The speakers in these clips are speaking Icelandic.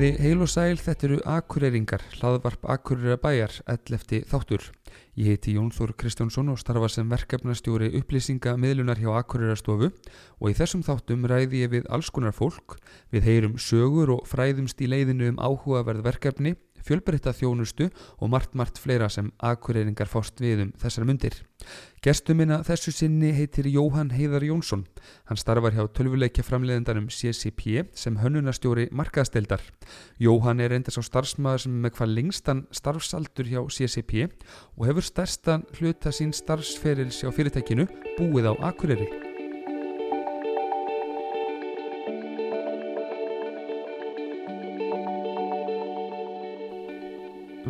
Komiði heil og sæl, þetta eru Akureyringar, hlaðvarp Akureyra bæjar, 11. þáttur. Ég heiti Jón Þór Kristjánsson og starfa sem verkefnastjóri upplýsinga miðlunar hjá Akureyra stofu og í þessum þáttum ræði ég við alls konar fólk, við heyrum sögur og fræðumst í leiðinu um áhugaverð verkefni, fjölbreytta þjónustu og margt margt fleira sem Akureyringar fást við um þessar mundir. Gestumina þessu sinni heitir Jóhann Heiðar Jónsson. Hann starfar hjá tölvuleikja framleiðendanum CCP sem hönnunastjóri markaðsteldar. Jóhann er enda svo starfsmæður sem með hvað lengstan starfsaldur hjá CCP og hefur stærstan hluta sín starfsferils hjá fyrirtækinu búið á Akureyri.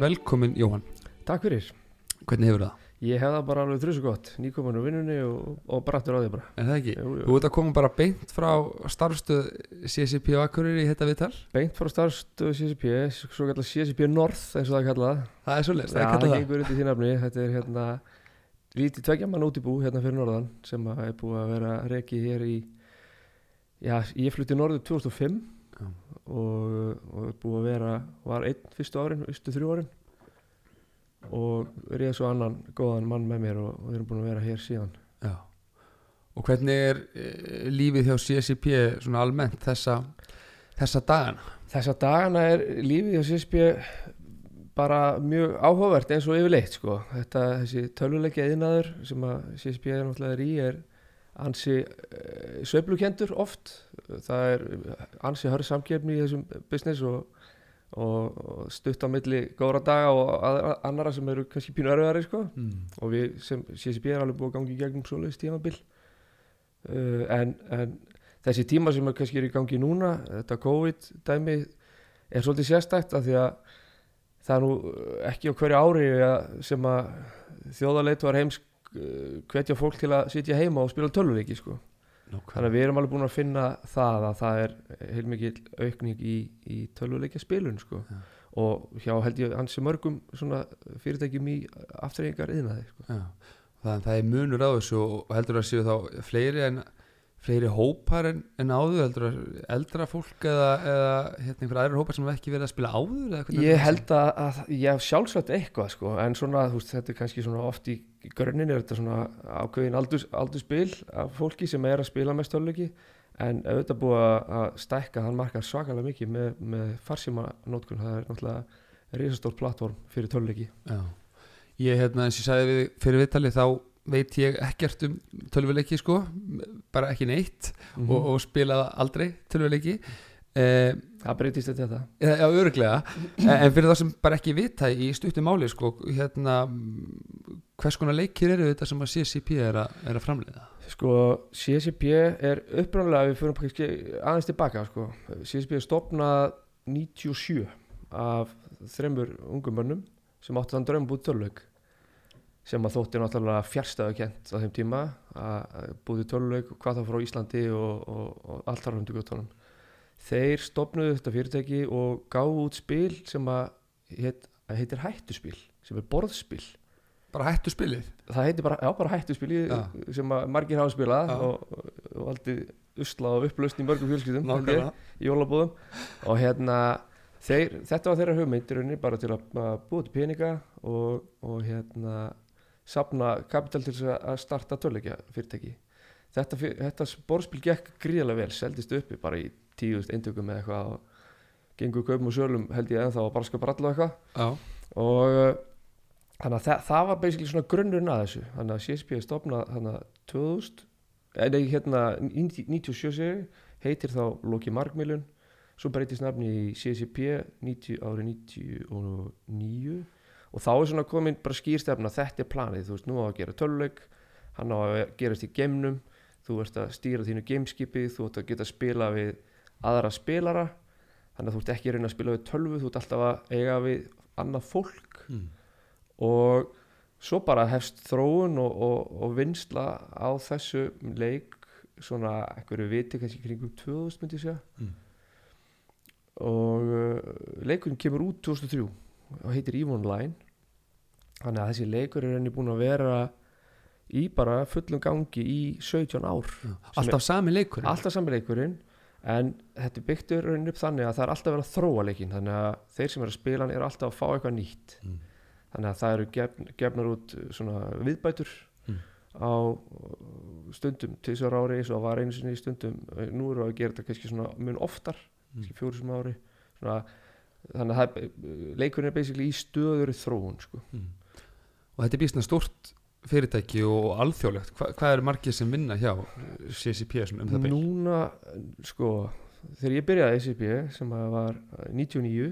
Velkomin Jóhann, Takk fyrir. hvernig hefur það? Ég hef það bara alveg þrjusu gott, nýkomin úr vinnunni og, og brattur á því bara. Er það ekki? Jú, jú. Þú ert að koma bara beint frá starfstöð CCP á Akureyri í þetta viðtal? Beint frá starfstöðu CCP, svo kallar CCP North eins og það er kallað. Það er svolítið, það er kallað það. gengur undir því nafni. Þetta er hérna lítið tveggja mann útibú hérna fyrir norðan sem er búið að vera rekið hér í, já, ég flutti norður 2005 Já. Og, og búið að vera, var einn fyrstu árin, fyrstu þrjú árin og réð svo annan góðan mann með mér og, og við erum búin að vera hér síðan. Já. Og hvernig er e, lífið hjá CCP svona almennt þessa, þessa dagana? Þessa dagana er lífið hjá CSP bara mjög áhugavert eins og yfirleitt sko. Þetta, þessi tölvuleikja yðnaður sem að CSP er náttúrulega er í er ansi uh, sveiflukendur oft. Það er ansi hörð samkefni í þessum business og, og, og stutt á milli góðra daga og aðra, annara sem eru kannski pínu örðari sko. Mm. Og við sem CSP er alveg búið að gangi í gegnum svoleiðis tímabil. Uh, en, en þessi tíma sem er kannski er í gangi núna þetta COVID-dæmi er svolítið sérstætt af því að það er nú ekki á hverju ári að- sem að þjóðarleitt var heims uh, hvetja fólk til að sitja heima og spila tölvuleiki sko. þannig að við erum alveg búin að finna það að það er heilmikið aukning í, í tölvuleikja spilun sko. Já. og hjá held ég ansi mörgum fyrirtækjum í afturrengar yðnaði sko. Já. Það, það er munur á þessu og heldur að séu þá fleiri en fleiri hópar en, en áður heldur að eldra fólk eða, eða hérna einhver aðrir hópar sem ekki verið að spila áður Ég held að, að ég hef sjálfsagt eitthvað sko, en svona, þú veist, þetta er kannski svona oft í, í grunnin er þetta svona ákveðin aldurs, aldurspil af fólki sem er að spila með stöðleiki en auðvitað búið að- stækka þann markað svakalega mikið með, með farsíma nótkun, það er náttúrulega risastór plattform fyrir töluleiki Já. Ég, hérna, eins og ég sagði við fyrir viðtali þá veit ég ekkert um tölvuleiki sko, bara ekki neitt Mhm. og, og spilaði aldrei tölvuleiki eh, Það breytist þetta. já, öruglega en en fyrir það sem bara ekki vita í stuttum máli sko, hérna hvers konar leikir eru þetta sem að CCP er að, er að framleiða? Sko, CSP er upprænlega, við fyrir kannski aðeins tilbaka sko. CSP er stopnað 97 af þreymur ungum mönnum sem áttu þann draum búið töluleik sem að þótti náttúrulega fjärstæðu kent á þeim tíma að búið töluleik hvað það frá Íslandi og, og, og allt þar hundu gjóttunum þeir stopnuðu þetta fyrirtæki og gáðu út spil sem að heit, að heitir hættuspil sem er borðspil. Bara hættu spilið það heitir bara, já, bara hættuspil í- Já. sem að margir hafa spilað Já. og, og aldrei usla og upplaust í mörgum fjölskyldum í jólabúðum. Og hérna þeir, þetta var þeirra hugmynd í rauninni bara til að, búa til peninga og, og hérna sapna kapital til að- starta töluleikja fyrirtæki þetta, þetta borðspil gekk gríðarlega vel seldist uppi bara í tíðust eintökum eða eitthvað og gengur kaupum og sölum held ég ennþá og bara skal bralla og eitthvað. Já, og uh, þannig að það, það var basically svona grunnurinn að þessu. Þannig að CSP er stopnað þannig að 2000 eh, nei hérna 97 segi, heitir þá Loki Markmiljun svo breytist nafni í CSP 90, árið 99 og þá er svona komin bara skýrstefna þetta er planið, þú veist, nú á að gera töluleik hann á að gerast í geimnum. Þú ert að stýra þínu gameskipi þú ert að geta að spila við aðra spilara þannig að þú ert ekki að reyna að spila við tölvu þú ert alltaf að eiga við annað fólk. Mm. og svo bara hefst þróun og, og, og vinsla á þessu leik svona einhverju viti kannski kringum 2000 myndi ég segja. Mm. og uh, leikurinn kemur út 2003 og heitir EVE Online. Þannig að þessi leikur er henni búin að vera í bara fullum gangi í 17 ár. Alltaf sami leikur alltaf sami leikurinn en þetta er raunin upp þannig að það er alltaf verið að þróa leikin þannig að þeir sem eru að spila hann eru alltaf að fá eitthvað nýtt Mm. þannig að það eru gefn, gefnar út svona viðbætur Mm. á stundum til þessar ári eins og var einu sinni í stundum nú eru að gera þetta kannski svona mun oftar Mm. kannski fjóru sem ári svona, þannig að er, leikurinn er basically í stöður þróun sko. Mm. og þetta er býstna stórt fyrirtæki og alþjóðlegt Hva, hvað eru margir sem vinna hjá CCP svona um það bil? núna sko þegar ég byrjaði SCP sem var 99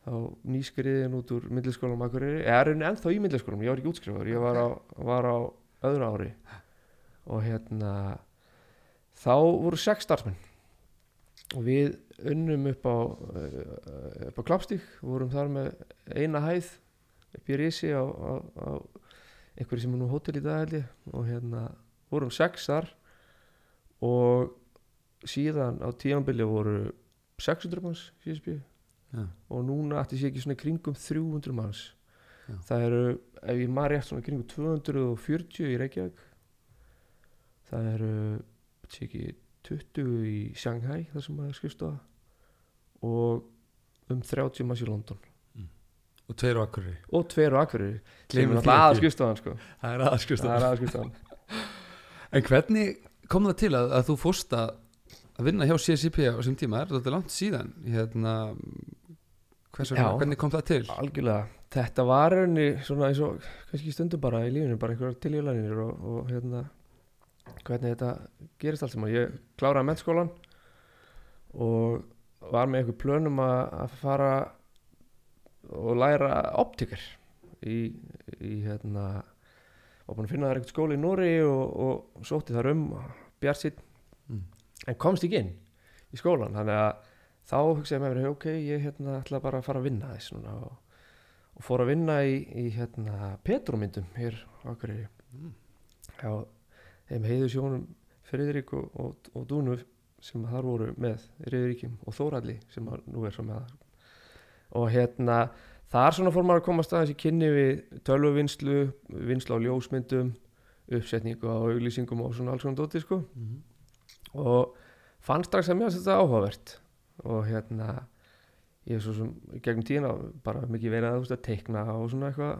þá nýskriðin út úr myndliskólanum Akureyri, eða er henni ennþá í myndliskólanum ég var ekki útskrifaður, ég var á, var á öðru ári og hérna þá voru sex starfsmenn og við unnum upp á eh, upp á Klapstík, vorum þar með eina hæð upp í Rísi á, á, á einhverju sem er nú hótel í dag held ég og hérna vorum sex þar og síðan á tíanbili voru 600 manns CSB Já. og núna ætti sé ekki svona kringum 300 manns Já. það eru, ef ég maður rétt svona kringum 240 í Reykjavík það eru sé ekki 20 í Shanghai þar sem maður skrifstofa og um 30 manns í London og tveir á Akureyri. Og tveir sem því náttúrulega aða ekki. skrifstofan sko. það er aðskust það er aða skrifstofan en hvernig kom það til að, að þú fórst að að vinna hjá CCP á þessum tíma? Er þetta langt síðan? Hérna, hvers vegna, Já. hvernig kom það til? Algjörlega, þetta var raunni svona eins og kannski stundum bara í lífinu bara einhverjar tiljölanir og, og hérna hvernig þetta gerist allt saman. Ég kláraði mennskólan og var með einhver plönum að, að fara og læra optikar í, í hérna var búin að finna þar einhvern skóla í Nóri og, og sótti þar um bjart Mm. en komst ekki inn í skólan þannig að þá hugsaði mér ok, ég hérna ætla bara að fara að vinna þess núna og, og fór að vinna í, í hérna Petromyndum hér á Akureyri Mm. hjá þeim heiðu sjónum Friðrik og, og, og Dúnu sem þar voru með Riðuríkjum og Þóralli sem að nú er með þar og hérna þar svona fór maður að koma staðins í kynni við tölvuvinnslu, vinslu á ljósmyndum uppsetningu á auglýsingum og svona alls svona dóti sko Mhm. og fann strax að mér að þetta áhugavert og hérna ég er svo sem gegnum tíðina bara mikið verið að, að teikna og svona eitthvað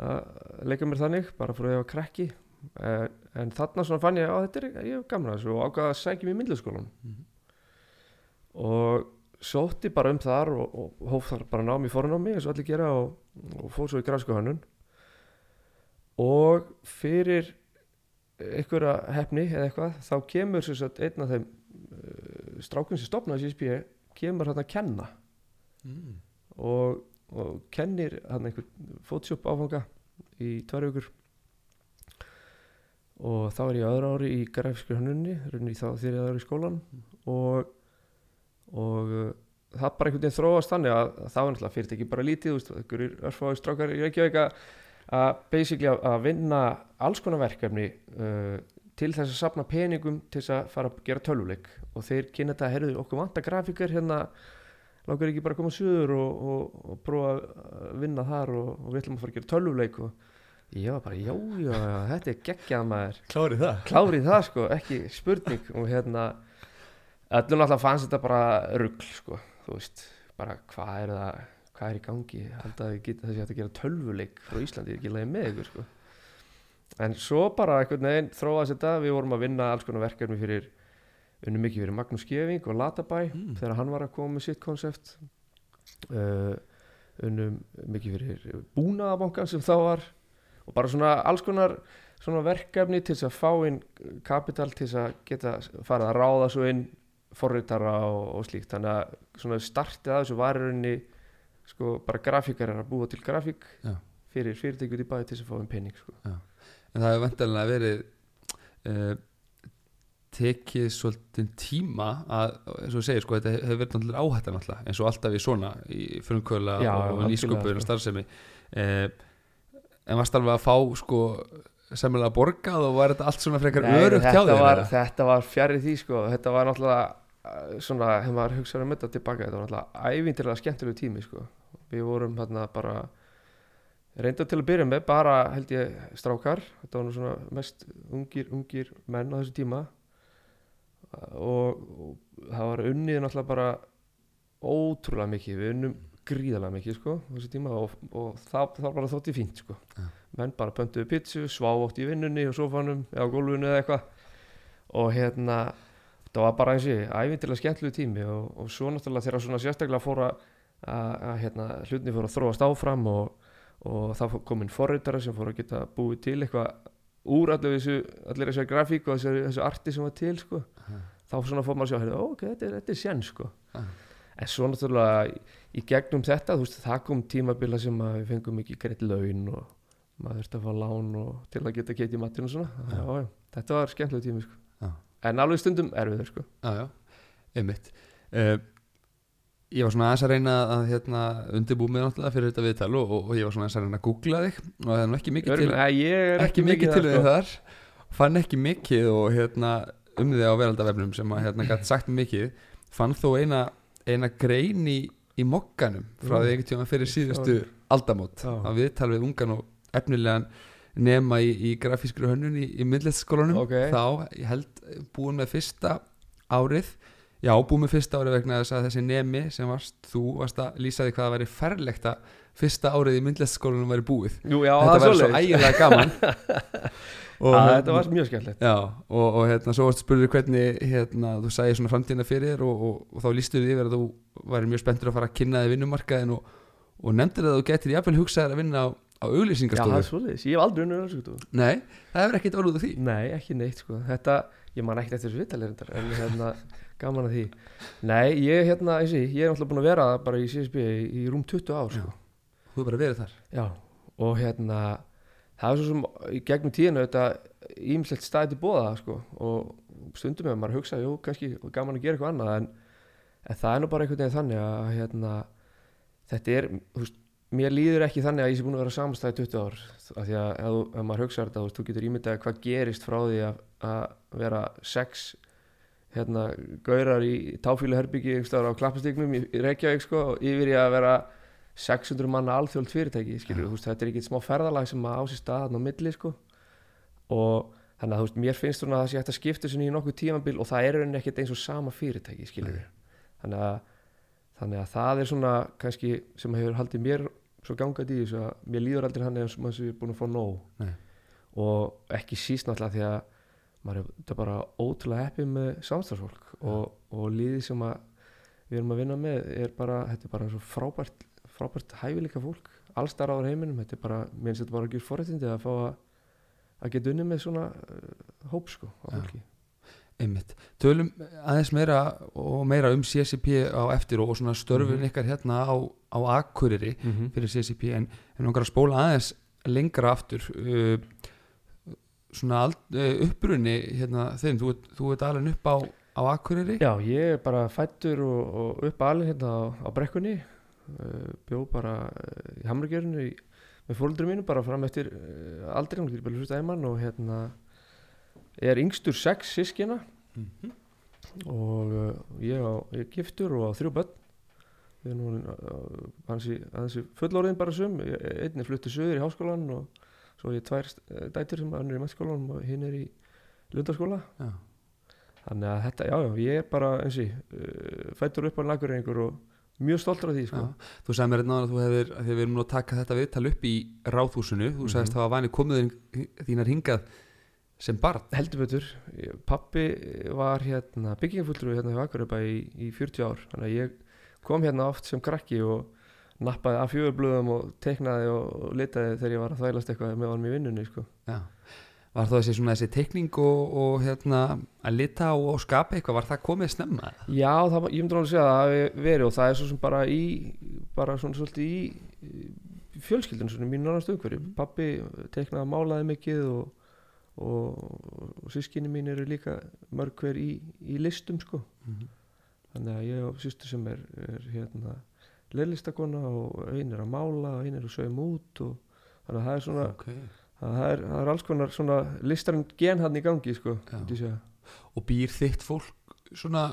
að leika mér þannig bara fyrir að ég var krekki en, en þarna svona fann ég að þetta er ég að þessu og ákvaða að sækja mér í myndlaskólan Mhm. og sótti bara um þar og, og hóf þar bara nám í fornámi eins og allir gera og, og fór svo í græskuhönnun og fyrir einhverja hefni eða eitthvað þá kemur sem sagt einn af þeim uh, strákum sem stopnaði CSP kemur hann að kenna. Mm. og, og kennir hann einhver Photoshop áfanga í tvær vikur. Og þá er ég öðru ári í runni þá þegar ég er í skólan og, og uh, það bara einhvern veginn þróast þannig að, að það var náttúrulega fyrirtæki bara lítið, veist, einhverjir örfáði strákar í Reykjavík að að basically að, að vinna alls konar verkefni uh, til þess að sapna peningum til þess að fara að gera tölvuleik. Og þeir kynna þetta, herðu, okkur vantar grafíkar hérna, langar ekki bara að koma suður og, og, og prófa að vinna þar og, og við ætlum að fara að gera tölvuleik og ég var bara, já, já þetta er geggjað maður. Klárið það. Klárið það sko, ekki spurning. Og hérna öllum alltaf fannst þetta bara rugl sko, þú veist, bara hvað er það hvað er í gangi, held að við geta þessi hægt að gera tölvuleik frá Íslandi, ég er ekki leiði með ykkur sko. En svo bara einhvern veginn þróaðist þetta, við vorum að vinna alls konar verkefni fyrir, unnum mikið fyrir Magnús Skeving og Latabæ Mm. þegar hann var að koma með sitt konsept. Uh, unnum mikið fyrir búnaðabankan sem þá var og bara svona alls konar svona verkefni til þess að fá inn kapital til þess að geta farið að ráða svo inn forritara og, og slíkt þannig að startið að þessu var í rauninni sko bara grafíkar er að búa til grafík Já. fyrir fyrirtækjum í bæði til þess að fá inn penning sko. en það hefur vantarlega verið uh, tekið svolítið tíma að, eins og þú segir sko, þetta hefur verið náttúrulega áhættan náttúrulega eins og alltaf í svona í frumkvöla og nýsköpur og sko. starfsemi uh, en varst alveg að fá sko semmilega borgað og var þetta allt svona frekar örugt hjá þér var, þetta var fjarið því sko. Þetta var náttúrulega uh, svona, hefur maður hugsaður um þetta tilbaka þetta var náttúrulega ævintilega skemmtilegu tími sko. Við vorum hérna bara reynda til að byrja með bara held ég strákar. Þetta var nú svona mest ungir, ungir menn á þessu tíma. Uh, og var unnið náttúrulega bara ótrúlega mikið, við unnum gríðarlega mikið sko, á þessu tíma og, og það, það bara þótti fínt sko. Já. Menn bara pöntuðu pizzu, svá oft í vinnunni og sofanum eða gólfinu eða eitthvað og hérna það var bara eins og ég, ævintilega skemmtlegu tími og, og svo náttúrulega þegar svona sérstaklega fór að, hérna, hlutni fór að þróast áfram og, og það kom inn forritara sem fór að geta búið til eitthvað úr allir þessu, allir þessu grafík og þessu, þessu arti sem var til sko. Já. þá svona fór maður að sjá, ó, ok, þetta er, þetta er sén sko. Já. en svo náttúrulega í, gegnum þetta, þú veist, það kom tímabila sem við fengum ekki greitt laun og maður þurfti að fá lán og til að geta keitt í matinu og svona. Já. Já, þetta var skemmtilega tími sko. En alveg stundum erfiður sko. Einmitt. Uh, Ég var svona aðeins að reyna að hérna, undirbú mig náttúrulega fyrir þetta viðtal og, og, og ég var svona aðeins að reyna að googla þig og það er nú ekki mikið til, Örgulega, ég er ekki mikið til þig þar. Fann ekki mikið og hérna um þig á veraldavefnum sem að hérna gæti sagt mikið. Fann þó eina, eina grein í, í mokkanum frá því einhvern tíma fyrir síðustu aldamót að viðtal við ungan og efnilegan nema í, í grafískri hönnun í, í myndlætsskólanum Ok. þá ég held búin með fyrsta árið. Já búin með fyrsta árið vegna þess að þessi nemi sem varst þú varst að lýsa því hvað það væri ferlegt að fyrsta árið í myndlætsskólanum væri búið. Jú, já, þetta væri svo ægilega gaman. Og, Að Þetta var mjög skemmtilegt. Já, og, og hérna, svo varstu spurður hvernig hérna, þú sagði svona framtíðina fyrir þér og, og, þá lístu þið yfir að þú væri mjög spenntur að fara að kynna þig vinnumarkaðin og, og nefndir að þú getur jafnvel hugsaðir að vinna á, á Já, það er auglýsingastofu svoleiðis, ég hef aldrei unnur öllskutu Nei, það hefur ekkert orðið því. Nei, ekki neitt sko. Þetta, ég man ekkert eftir þessu vitalirindar En hérna, gaman að því. Nei, ég hérna, eins og ég, ég er náttúrulega búin að vera bara í CSB í, í rúm 20 ár sko. Þú hefur bara verið þar. Já, og hérna það er svo sem í gegnum tíðinu þetta ímislegt staði til bóða sko, og stundum með maður hugsa jú, kannski gaman að gera eitthvað annað en, en það er nú bara einhvern veginn þannig að hérna, þetta er þú veist, mér líður ekki þannig að ég sé búin að vera samstæði 20 ár af því að ef, ef maður hugsa þetta, þú, getur ímyndað hvað gerist frá því að, að vera sex hérna, gaurar í táfíluherbyggi á klappastignum í, í Reykjavík sko, og yfir í að vera 600 manna alþjóðlt fyrirtæki skilur, þú veist, þetta er ekki smá ferðalag sem að á sér staðan á milli sko. og þannig að veist, mér finnst svona að það sé hægt að skipta þessu í nokkuð tímabil og það er ekkert eins og sama fyrirtæki þannig að, þannig að það er svona kannski sem hefur haldið mér svo gangað í þessu að mér líður aldrei hann eins og maður sé búin að fá nóg. Nei. og ekki síst náttúrulega því að maður er er bara ótrúlega heppið með samstagsfólk og, og líðið sem að við erum að vinna með er bara, þetta er bara svo frábært frábært hæfileika fólk. Allstar áður heiminum, þetta er bara, mér finnst þetta bara að gera forrættindi að fá að, að geta unni með svona uh, hóp sko á fólki Einmitt. Tölum aðeins meira og meira um CCP á eftir og svona störfun Mhm. ykkar hérna á, á Akureyri mm -hmm. fyrir CCP en, en okkar að spóla aðeins lengra aftur uh, svona uh, upprunni hérna þeim, þú, þú ert alveg upp á, á Akureyri Já, ég er bara fættur og, og upp alveg hérna á, á brekkunni uh, bjó bara uh, í Hamragjörnu með fólundur mínu bara fram eftir aldrei, hún getur bara hlusta einmann og hérna er yngstur sex sískina Mhm. og uh, ég, á, ég er giftur og á þrjú börn við erum nú uh, hansi, hansi fullorðin bara sum Ég- einn er fluttið söður í háskólan og svo er ég tvær uh, dætur sem hann er í mættskólan og hinn er í lundaskóla Já. þannig að þetta, já, já, ég er bara eins og uh, fættur upp á lakurreiningur og mjög stoltur af því, sko Já. Þú sagði mér hérna að þú hefur, að því við erum nú að taka þetta viðtal upp í ráðhúsinu, þú sagðist Mhm. það var vanið komið þín- þínar hingað sem barn. heldur betur, pappi var hérna byggingafulltrúi hérna hjá Akureypa í, í 40 ár, þannig að ég kom hérna oft sem krakki og nappaði af fjögurblöðum og teiknaði og, litaði þegar ég var að þvælast eitthvað með honum í vinnunni, sko Já. Var það þessi, svona, þessi teikning og, og hérna, að lita og, og skapa eitthvað, var það komið snemma? Já, það, ég myndi alveg að segja að það hafi verið og það er svo sem bara í bara svona svolítið í, fjölskyldun svona í mínu nánastu umhverju pappi teiknaði málaði mikið og, og, sískinni mín eru líka mörg hver í, í listum sko Mhm. þannig að ég og sýstur sem er, er hérna leirlistakona og ein er að mála og ein er að saum út og þannig að það er svona Okay. það er, það er alls konar svona listarinn gen hann í gangi sko. Og býr þitt fólk svona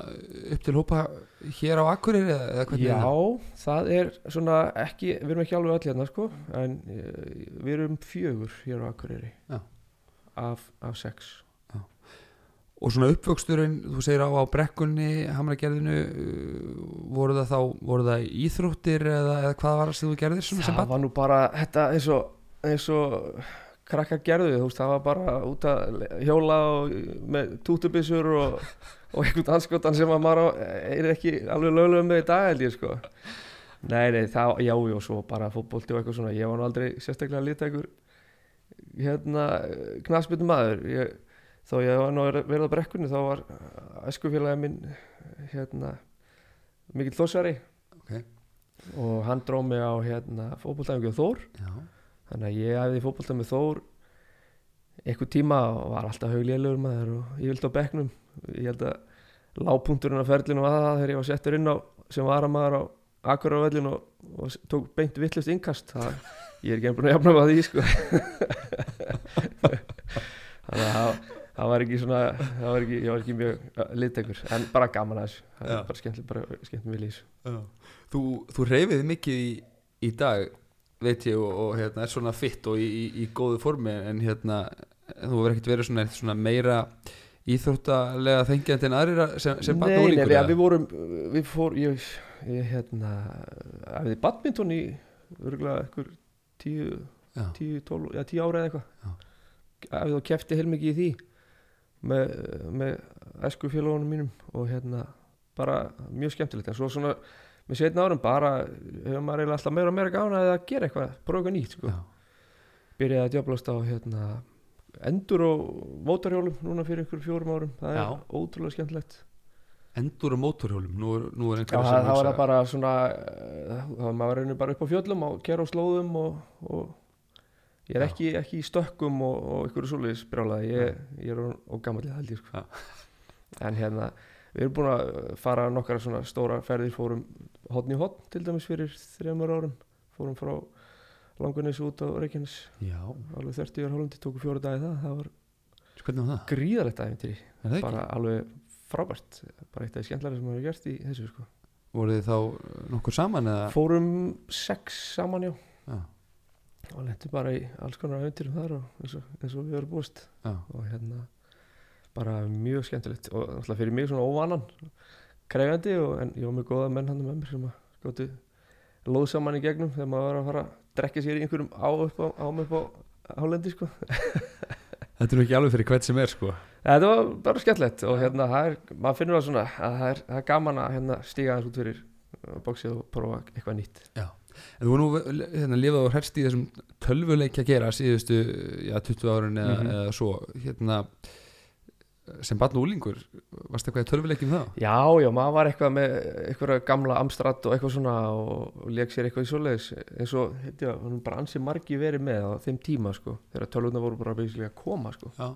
upp til hópa hér á Akureyri eða, eða hvernig er? Já, það er svona ekki, við erum ekki alveg öll hérna sko, en uh, við erum fjögur hér á Akureyri Já. Af, af sex. Og svona uppvöxturinn, þú segir á, á brekkunni hamragerðinu uh, voru það þá, voru það íþróttir eða, eða hvað var það sem þú gerðir svona sem það barn? var nú bara þetta eins og, eins og krakkar gerðu, þú veist, það var bara út að hjóla og, með tútubissur og, og einhvern anskotan sem að maður er ekki alveg lögulegum með í dag held ég sko. Nei, nei, það, já, já, svo bara fótbolti og eitthvað svona, ég var nú aldrei sérstaklega að lita einhver hérna, knaspinu maður. Ég, þó ég var nú að vera á brekkunni þá var æskufélagi minn hérna mikill þossari Ok. og hann dró mig á hérna fótboltæfingu á Þór. Já, þannig að ég æfði fótbolta með Þór einhver tíma og var alltaf hauglélugur maður og ég vildi á bekknum. Ég held að lágpunkturinn á ferlinu var það þegar ég var settur inn á sem varamaður á Akurávellin og, og tók beint vittlust innkast. Það, ég er ekki að jafna með því sko. þannig að það var ekki svona var ekki, ég var ekki mjög litegur en bara gaman að þessu. Það er bara skemmt, bara skemmt mjög lís Þú, þú reyfið mikið í, í dag veit ég og, og hérna, er svona fitt og í, í, í góðu formi en hérna, þú verður ekkert verið svona, svona meira íþróttalega þengjandi en aðrir sem, sem batna úr líkur Nei, við vorum við fór, ég, ég hérna æfði badminton í örgulega ekkur 10, 10, 12, já 10 ára eða eitthvað. Að þá kæfti heilmikið í því með, með esku félagunum mínum og hérna bara mjög skemmtilegt. En svo svona með setna árum bara hefur maður eiginlega alltaf meira og meira gána að gera eitthvað, prófa eitthvað nýtt sko. byrjaði að djöblast á hérna endur og mótarhjólum núna fyrir ykkur fjórum árum. Það Já. er ótrúlega skemmtilegt endur og mótorhjólum. Nú er, nú er Já, það, það var það bara svona eh, það var maður reynir bara upp á fjöllum og gera á slóðum og, og ég er ekki, ekki í stökkum og, og ykkur svoleiðis brjálaði. Ég, ég er og gammalið held ég sko. en hérna við erum búin að fara nokkara svona stóra ferðir fórum hotn í hotn til dæmis fyrir þremur árum. Fórum frá Langunis út á Reykjanes. Alveg 30 ára hólandi, tóku fjóra dagi það. Það var var Er það ekki? bara alveg frábært. Bara eitt af því skemmtilega sem maður hefur gert í þessu sko. Voruð þið þá nokkur saman eða? fórum sex saman já. Já, og lendi bara í alls konar æfintýrum þar og eins og, eins og við erum búist. Já, og hérna bara mjög skemmtilegt. Og náttúrulega fyrir mig svona óvanan krefjandi og en ég var með góða menn hann með mér sem að gáttu lóð saman í gegnum þegar maður var að fara að drekka sér í einhverjum á upp á, ám upp á hálendi sko Þetta er nú ekki alveg fyrir hvert sem er sko. Þetta var bara skemmtilegt og hérna er, maður finnur það svona að það er, það er gaman að hérna stíga aðeins út fyrir uh, bóksið og prófa eitthvað nýtt. En þú var nú hérna, lifað og herst í þessum tölvuleikja gera síðustu já, 20 árin eða, Mhm. eða svo. Hérna sem barn og úlingur varst eitthvað í tölvuleikjum þá? Já, já, maður var eitthvað með eitthvað gamla Amstrad og eitthvað svona og, leik sér eitthvað í svoleiðis. Eins og, heit ég, hann bara ansi margi verið með á þeim tíma, sko, þegar tölvuna voru bara basically að koma, sko, Já,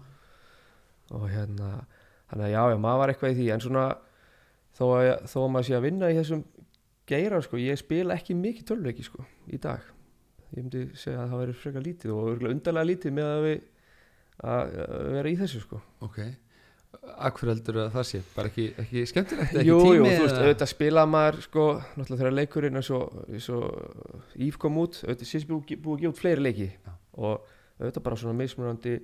og hérna þannig að já, já, maður var eitthvað í því, en svona þó að, þó að maður sé að vinna í þessum geira, sko, ég spila ekki mikið tölvuleiki, sko, í dag. Ég myndi segja að það Akkur heldur að það sé, bara ekki, ekki skemmtilegt ekki Jú, tími jú, þú veist, auðvitað spila maður sko, náttúrulega þegar leikurinn er svo, svo Íf kom út, auðvitað síðan búið að gefa út fleiri leiki. Já. og auðvitað bara svona mismunandi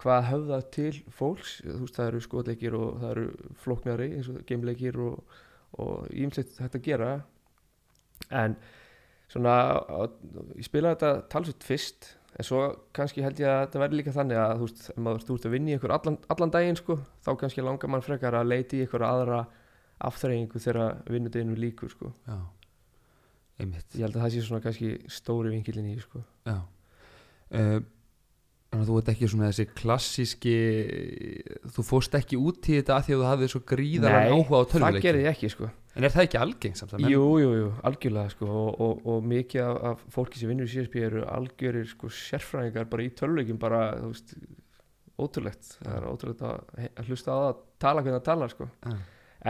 hvað höfða til fólks. Þú veist, það eru skotleikir og það eru flóknari eins og gameleikir og, og ímsleitt hægt að gera. En svona ég spilaði þetta talsveit fyrst en svo kannski held ég að þetta verði líka þannig að þú veist, ef maður ert að vinna í ykkur allan, allan daginn sko, þá kannski langar mann frekar að leiti í ykkur aðra afþreyingu þegar vinnudeginu líkur sko. Já, einmitt ég held að það sé svona kannski stóri vinkilin í sko. Já uh, Þannig að þú ert ekki svona þessi klassíski þú fórst ekki út í þetta að því að þú hafið svo gríðaran áhuga á það tölvuleikjum gerði ég ekki sko. En er það ekki algengt samt að menn? jú, jú, jú, algjörlega sko. og, og, og mikið af, af fólki sem vinnur í CSP eru algjörir sko, sérfræðingar bara í töluleikum bara, þú veist, ótrúlegt það er ótrúlegt að, að hlusta á það að tala hvernig það talar sko. Já.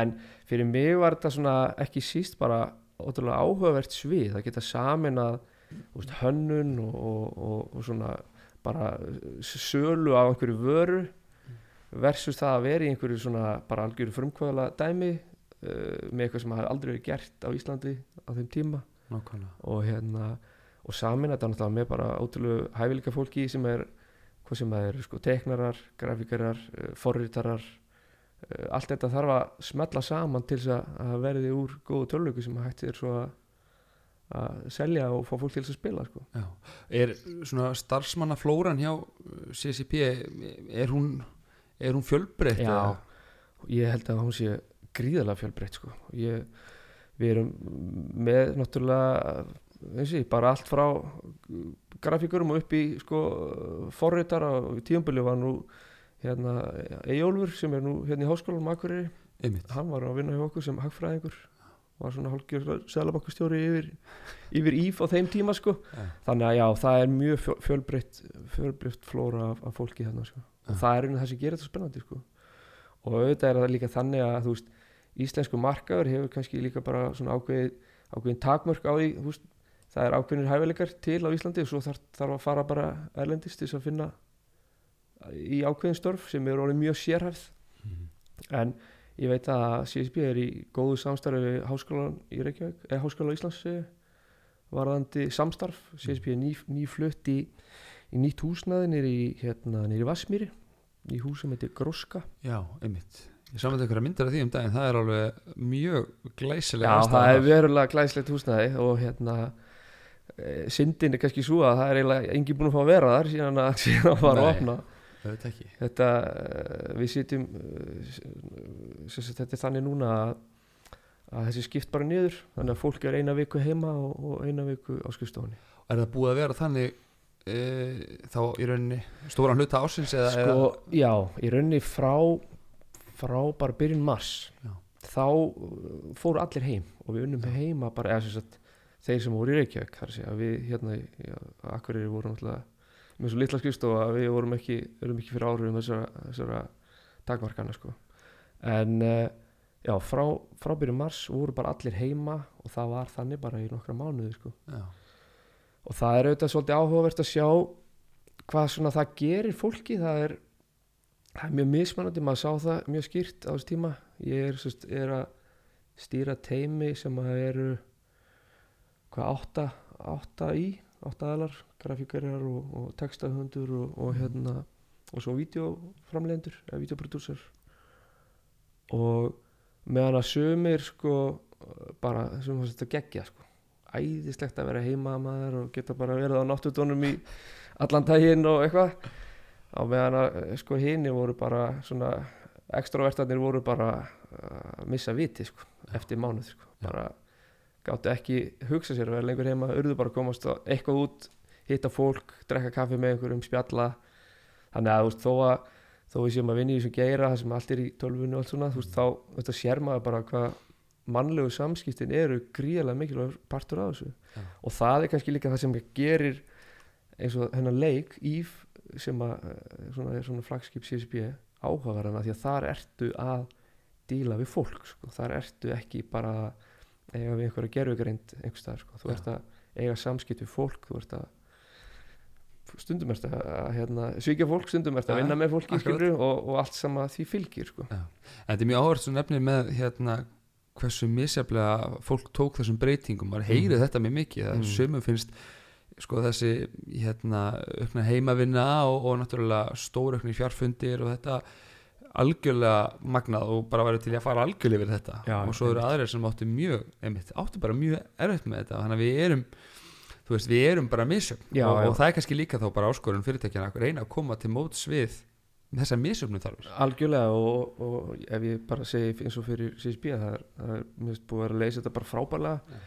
en fyrir mig var þetta svona ekki síst bara ótrúlega áhugavert svið bara sölu á einhverju vöru versus það að vera í einhverju svona bara algjöru frumkvæðala dæmi uh, með eitthvað sem hafi aldrei verið gert á Íslandi á þeim tíma. Nákvæmlega. Og hérna og samin þetta náttúrulega með bara ótrúlega hæfileika fólki sem er hvað sem það eru sko teknarar, grafíkarar, uh, forritarar allt þetta þarf að smetla saman til þess að, verði úr góðu tölvöku sem hægt er svo að, að selja og fá fólk til að spila sko. Er svona starfsmannaflóran hjá CCP er hún, er hún fjölbreytt? Já, eða? ég held að hún sé gríðalega fjölbreytt sko. ég, við erum með náttúrulega ég, bara allt frá grafíkurum og upp í sko, forritara og tíumbili var nú hérna Eyjólfur sem er nú hérna í háskólanum Akureyri Einmitt. hann var að vinna hjá okkur sem hagfræðingur var svona hálfgjör seðlabankastjóri yfir, yfir íf á þeim tíma sko. Já. þannig að já, það er mjög fjö- fjölbreytt fjölbreytt flóra af, af fólki þarna sko. og Já. það er einu það sem gerir þetta spennandi sko. og auðvitað er það líka þannig að þú veist, íslensku markaður hefur kannski líka bara svona ákveðið ákveðin takmörk á því þú veist, það er ákveðinir hæfileikar til á Íslandi og svo þarf, þarf að fara bara erlendist til að finna í ákveðin störf sem eru orðið mjög sérhæfð Mhm. en ég veit að CSB er í góðu samstarfi við Háskólan í Reykjavík eða Háskóla Íslands ég, varðandi samstarf. CSB er ný, nýflutt í, í nýtt húsnaði nýri hérna, nýri Vassmýri í hús sem heitir Gróska. Já, einmitt. Ég saman þetta myndir af því um daginn, það er alveg mjög glæsilega Já, það er verulega glæslegt húsnaði og hérna e, syndin er kannski svo að það er eiginlega engin búin að fá að vera þar síðan að, síðan að fara að opna þetta, eh, við sitjum eh, þetta er þannig núna að, að þessi skipt bara niður þannig að fólk er eina viku heima og, og eina viku á skrifstofunni. Er það búið að vera þannig e, þá í rauninni stóran hluta ásins eða, sko, já, í rauninni frá frá bara byrjun mars Já. þá fóru allir heim og við unnum heima bara eða sem sagt þeir sem voru í Reykjavík þar að segja við hérna Akureyri vorum alltaf með svo litla skrifstofa að við vorum ekki, erum ekki fyrir áhrifum þessara, þessara takmarkana sko. en uh, já, frá, frá byrjun mars voru bara allir heima og það var þannig bara í nokkra mánuði sko. Og það er auðvitað svolítið áhugavert að sjá hvað svona það gerir fólki það er, það er mjög mismunandi maður sá það mjög skýrt á þessu tíma ég er, sérst, er að stýra teimi sem að eru hvað átta, átta í átta aðlar, grafíkarar og, og textahundur og, og hérna og svo vídeoframlendur eða vídeoprodúsar. Og meðan að sömur sko bara sem að þetta gegja sko. Æðislegt að vera heima maður og geta bara verið á náttúrdónum í allan daginn og eitthvað. Á meðan að sko hini voru bara svona extrovertarnir voru bara að missa viti sko eftir mánuð sko. Bara gáttu ekki hugsa sér að vera lengur heima urðu bara að komast eitthvað út hitta fólk, drekka kaffi með einhverjum spjalla þannig að þú veist þó að þó við séum að vinna í þessum geira það sem allt er í tölvunni og allt svona þú veist þá þetta sér maður bara hvað mannlegu samskiptin eru gríðarlega mikilvægur partur af þessu Já. og það er kannski líka það sem gerir eins og hennar leik Íf sem að eh, svona, svona flagskip CSB áhugaverðana því að þar ertu að díla við fólk sko. þar ertu ekki bara að eiga við einhverja gerfugreind einhverstaðar sko. þú ert að eiga samskipt við fólk þú ert að stundum ert að, hérna, svíkja fólk stundum ert að vinna með fólki skilur, og, og allt sem að því fylgir sko. Þetta er mjög áhverð sem nefnir með hérna hversu misjaflega fólk tók þessum breytingum maður heyrið Mhm. þetta mjög mikið það Mhm. sömum finnst sko þessi hérna heimavinna og, og náttúrulega stóraukni fjárfundir og þetta algjörlega magnað og bara væri til að fara algjörlega við þetta. Já, og svo eru aðrir sem áttu mjög einmitt, áttu bara mjög erfitt með þetta. Þannig að við erum þú veist, við erum bara misjöfn. Já, og, já. og það er kannski líka þá bara áskorun fyrirtækjana að reyna að koma til móts við þessar misjöfnu þarfir. Algjörlega og, og ef ég bara segi eins og fyrir CSB það er, það er mér finnst búið að vera að leysa þetta bara frábærlega.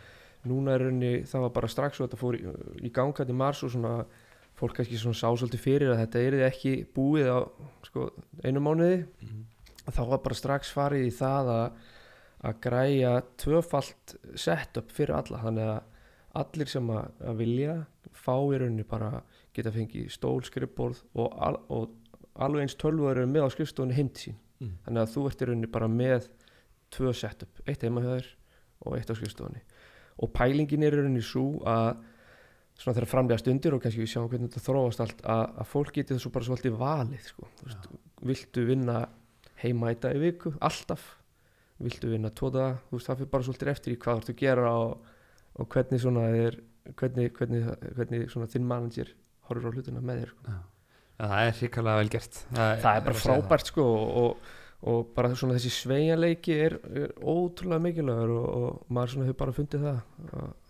Núna er raunni, það var bara strax og þetta fór í, í ganga til mars og svona fólk kannski svona sá svolítið fyrir að þetta er ekki búið á sko, einu mánuði. Þá var bara strax farið í það að, að græja tvöfalt setup fyrir alla. Þannig að allir sem að, að vilja fá í rauninni bara geta fengið stól, skrifborð og, al, og alveg eins tölvuður eru með á skrifstofunni heim til sín. Mm. þannig að þú ert í rauninni bara með tvö setup, eitt heima hjá þér og eitt á skrifstofunni. Og pælingin er í rauninni svo að svona þegar framlega stundir og kannski við sjáum hvernig þetta þróast allt að, að fólk geti þessu bara svolítið valið sko. Veist, viltu vinna heima í dag í viku, alltaf. Viltu vinna tóta, þú veist það fyrir bara svolítið eftir í hvað þú ert að gera og, og hvernig svona er hvernig, hvernig, hvernig svona þinn manager horfur á hlutina með þér sko. Já, það er hrikalega vel gert. Það er bara frábært sko og, og bara svona þessi sveigjanleiki er, er ótrúlega mikilvægur og, og maður svona hefur bara fundið það að, að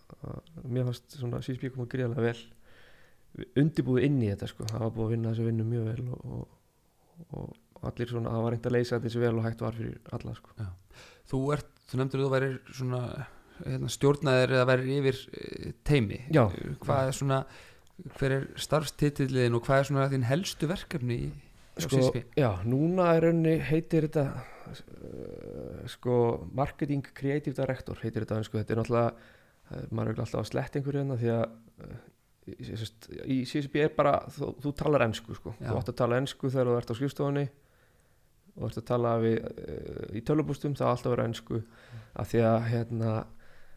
mér fannst svona CSP koma gríðarlega vel. Undibúið inn í þetta sko, það var búið að vinna þessu vinnu mjög vel og, og, og allir svona, það var reynd að leysa þessu vel og hægt var fyrir alla sko. Þú ert, þú nefndir að þú værir svona hérna, stjórnaðir eða værir yfir eh, teimi Já. hvað er svona hver er starfstitillin og hvað er svona þín helstu verkefni í sko, já, núna er raunni heitir þetta uh, sko marketing creative director heitir þetta sko, þetta er náttúrulega maður er alltaf að sletta einhverju hérna því að uh, í, CSB er bara þú, þú talar ennsku sko, þú átt að tala ennsku þegar þú ert á skrifstofunni og ert að tala við, uh, í tölvubústum það er alltaf að vera ennsku af því að hérna,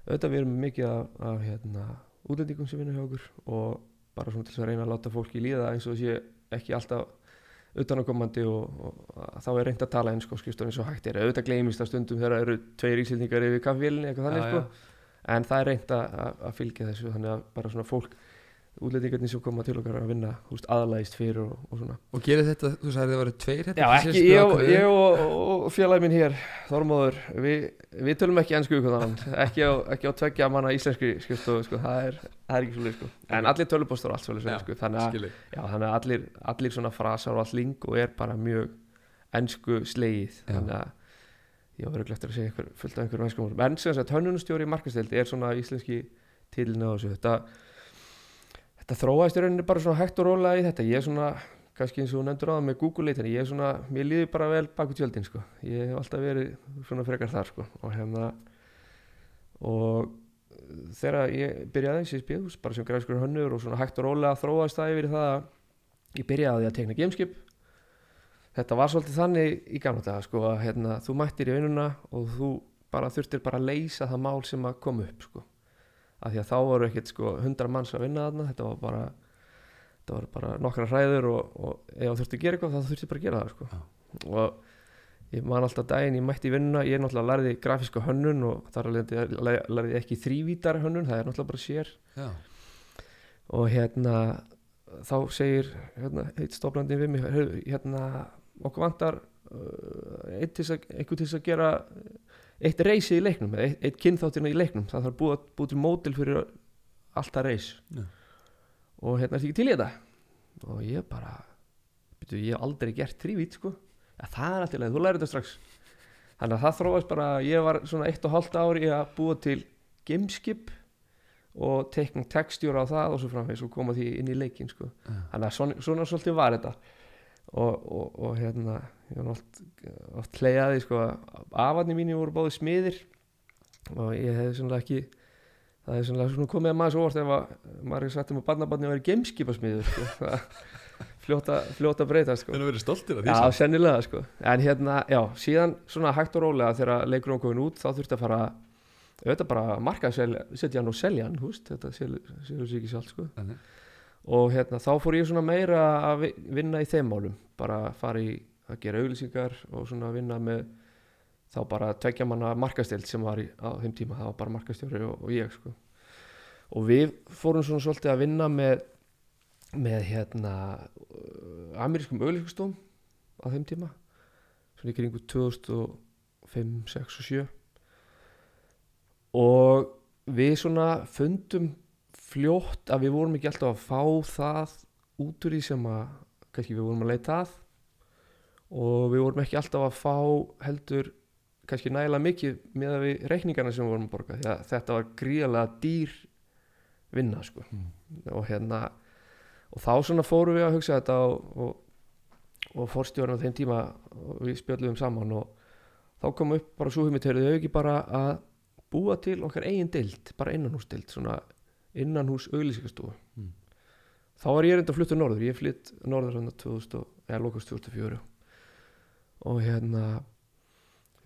auðvitað við erum mikið af, af hérna, útlendingum sem vinna hjá okkur og bara svona til þess að reyna að láta fólki líða eins og sé ekki alltaf utanakomandi og, og þá er reynd að tala ennsku á skrifstofunni og hægt er. Auðvitað gleymist það stundum þegar eru tveir ísildingar yfir kaffvílinni eitthvað þannig sko en það er reynd að, að- fylgja þessu þannig að bara svona fólk útlendingarnir sem koma til okkar að vinna húst, aðlægist fyrir og, og svona. Og gerir þetta, þú sagði það var tveir hérna Já, ekki, ég, og- ég og, og félagi minn hér Þormóður, við, við tölum ekki ennsku ekki á, ekki á tveggja manna íslenski skrifstofu, sko, það er, það er ekki svolítið, sko, en allir tölupóstur og allt svolítið, sko, þannig þannig að allir, allir svona frasar og allt lingu er bara mjög ennsku slegið, þannig að ég var verið eftir að segja einhver, fullt af einhverjum ennskum orðum. en sem sagt, hönnunustjóri í markastildi er svona íslenski tilinu á þessu, þetta þetta í rauninni bara svona hægt og rólega í þetta, ég er svona kannski eins og nefndur á það með Google leitin ég er svona, mér líður bara vel baku tjöldin sko. ég hef alltaf verið svona frekar þar sko. og hérna og þegar ég byrjaði í CSP bara sem græskur hönnur og svona hægt og rólega yfir í það að ég byrjaði að tekna gameskip þetta var svolítið þannig í gamla daga sko, að hérna, þú mættir í vinnuna og þú bara þurftir bara að leysa það mál sem að koma upp sko. af því að þá voru ekkert sko, 100 manns að vinna þarna þetta var bara þetta var bara nokkra hræður og, og ef þú þurfti að gera eitthvað þá þurfti bara að gera það sko. og ég man alltaf daginn ég mætti í vinnuna, ég náttúrulega lærði grafíska hönnun og þar lærði ég ekki þrývítar hönnun, það er náttúrulega bara sér Já, og hérna þá segir hérna, eitt stofnandi við mig "Heyrðu, hérna, okkur vantar uh, eitt til þess að, gera eitt reysi í leiknum eitt, eitt kynþáttina í leiknum það þarf búið, búið til mótil fyrir alltaf reys Já. og hérna er ekki til í þetta og ég bara byrju, ég hef aldrei gert þrývít sko ja, það er alltaf leið, þú lærir þetta strax þannig að það þróast bara ég var svona eitt og hálft ári að búa til gameskip og teikna textjúra á það og svo framvegis og koma því inn í leikin sko. Já. þannig að svona, svona svolítið var þetta og, og, og hérna ég var oft, oft hleyjaði sko, afarni mínu voru báði smiðir og ég hefði svona ekki það hefði svona, svona komið að maður svo orð ef að maður hefði sagt um að barnabarni að vera gameskipasmiður sko. Fljóta, fljóta breyta sko. Þannig að vera stoltir af því Já, sennilega sko En hérna, já, síðan svona hægt og rólega þegar leikurinn var komin út þá þurfti að fara auðvitað bara að marka setja hann og selja hann, húst þetta selur sig ekki sjálf sko Þannig. Og hérna, þá fór ég svona meira að vi- vinna í þeim málum. Bara fara í að gera auglýsingar og svona vinna með þá bara tvekja manna markastild sem var í, á þeim tíma, það var bara markastjóri og, og ég sko. Og við fórum svona svolítið að vinna með með hérna uh, amerískum auglýsingastofum á þeim tíma. Svona í kringu 2005, 6 og 7 og við svona fundum fljótt að við vorum ekki alltaf að fá það út úr því sem að kannski við vorum að leita að og við vorum ekki alltaf að fá heldur kannski nægilega mikið með að við reikningarna sem við vorum að borga því að þetta var gríðarlega dýr vinna sko Mm. og hérna og þá svona fórum við að hugsa þetta og, og, og fórstjórn á þeim tíma og við spjöldum saman og þá kom upp bara svo hugmynd heyrðu þau ekki bara að búa til okkar eigin dild, bara innanhúsdild svona innanhús auglýsingastofu. Mm. þá var ég reynda að flutta norður. Ég flytt norður hann 2000 og- eða lokast 2004 og hérna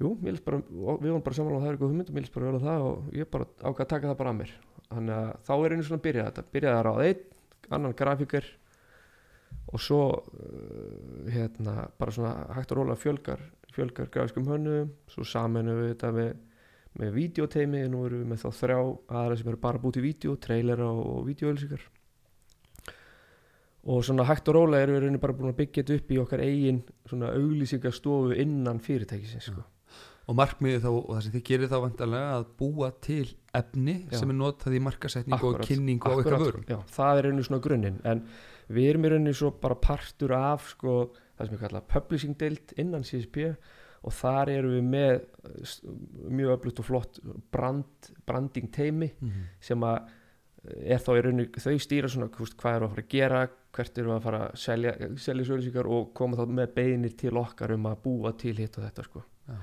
jú, bara, við vorum bara saman á það er eitthvað hugmynd og mér líst bara vel á það og ég bara ákvað að taka það bara að mér. Þannig að þá er einu svona að byrja þetta. Byrjaði að ráða einn, annan grafíker og svo uh, hérna, bara svona hægt og róla fjölgar, fjölgar grafískum hönnu svo saminu við þetta með með videoteimi, nú erum við með þá þrjá aðra sem eru bara búið til vídeo, trailera og, og videoölsingar og svona hægt og rólega erum við rauninni bara búin að byggja þetta upp í okkar eigin svona auglýsingastofu innan fyrirtækisins sko. og markmiðið þá, og það sem þið gerir þá vantarlega að búa til efni Já. sem er notað í markasetningu og Akkúrat, kynningu á Akkúrat, eitthvað vörum. Já, það er rauninni svona grunninn. En við erum í rauninni svo bara partur af sko, það sem við kalla publishing deild innan CSP og þar erum við með eh, mjög öflugt og flott brand, branding teimi mm -hmm. sem að eh, er þá í rauninni þau stýra svona þú veist, hvað eru að fara að gera hvert eru að fara að selja, selja sölusíkar og koma þá með beinir til okkar um að búa til hitt og þetta sko. Já.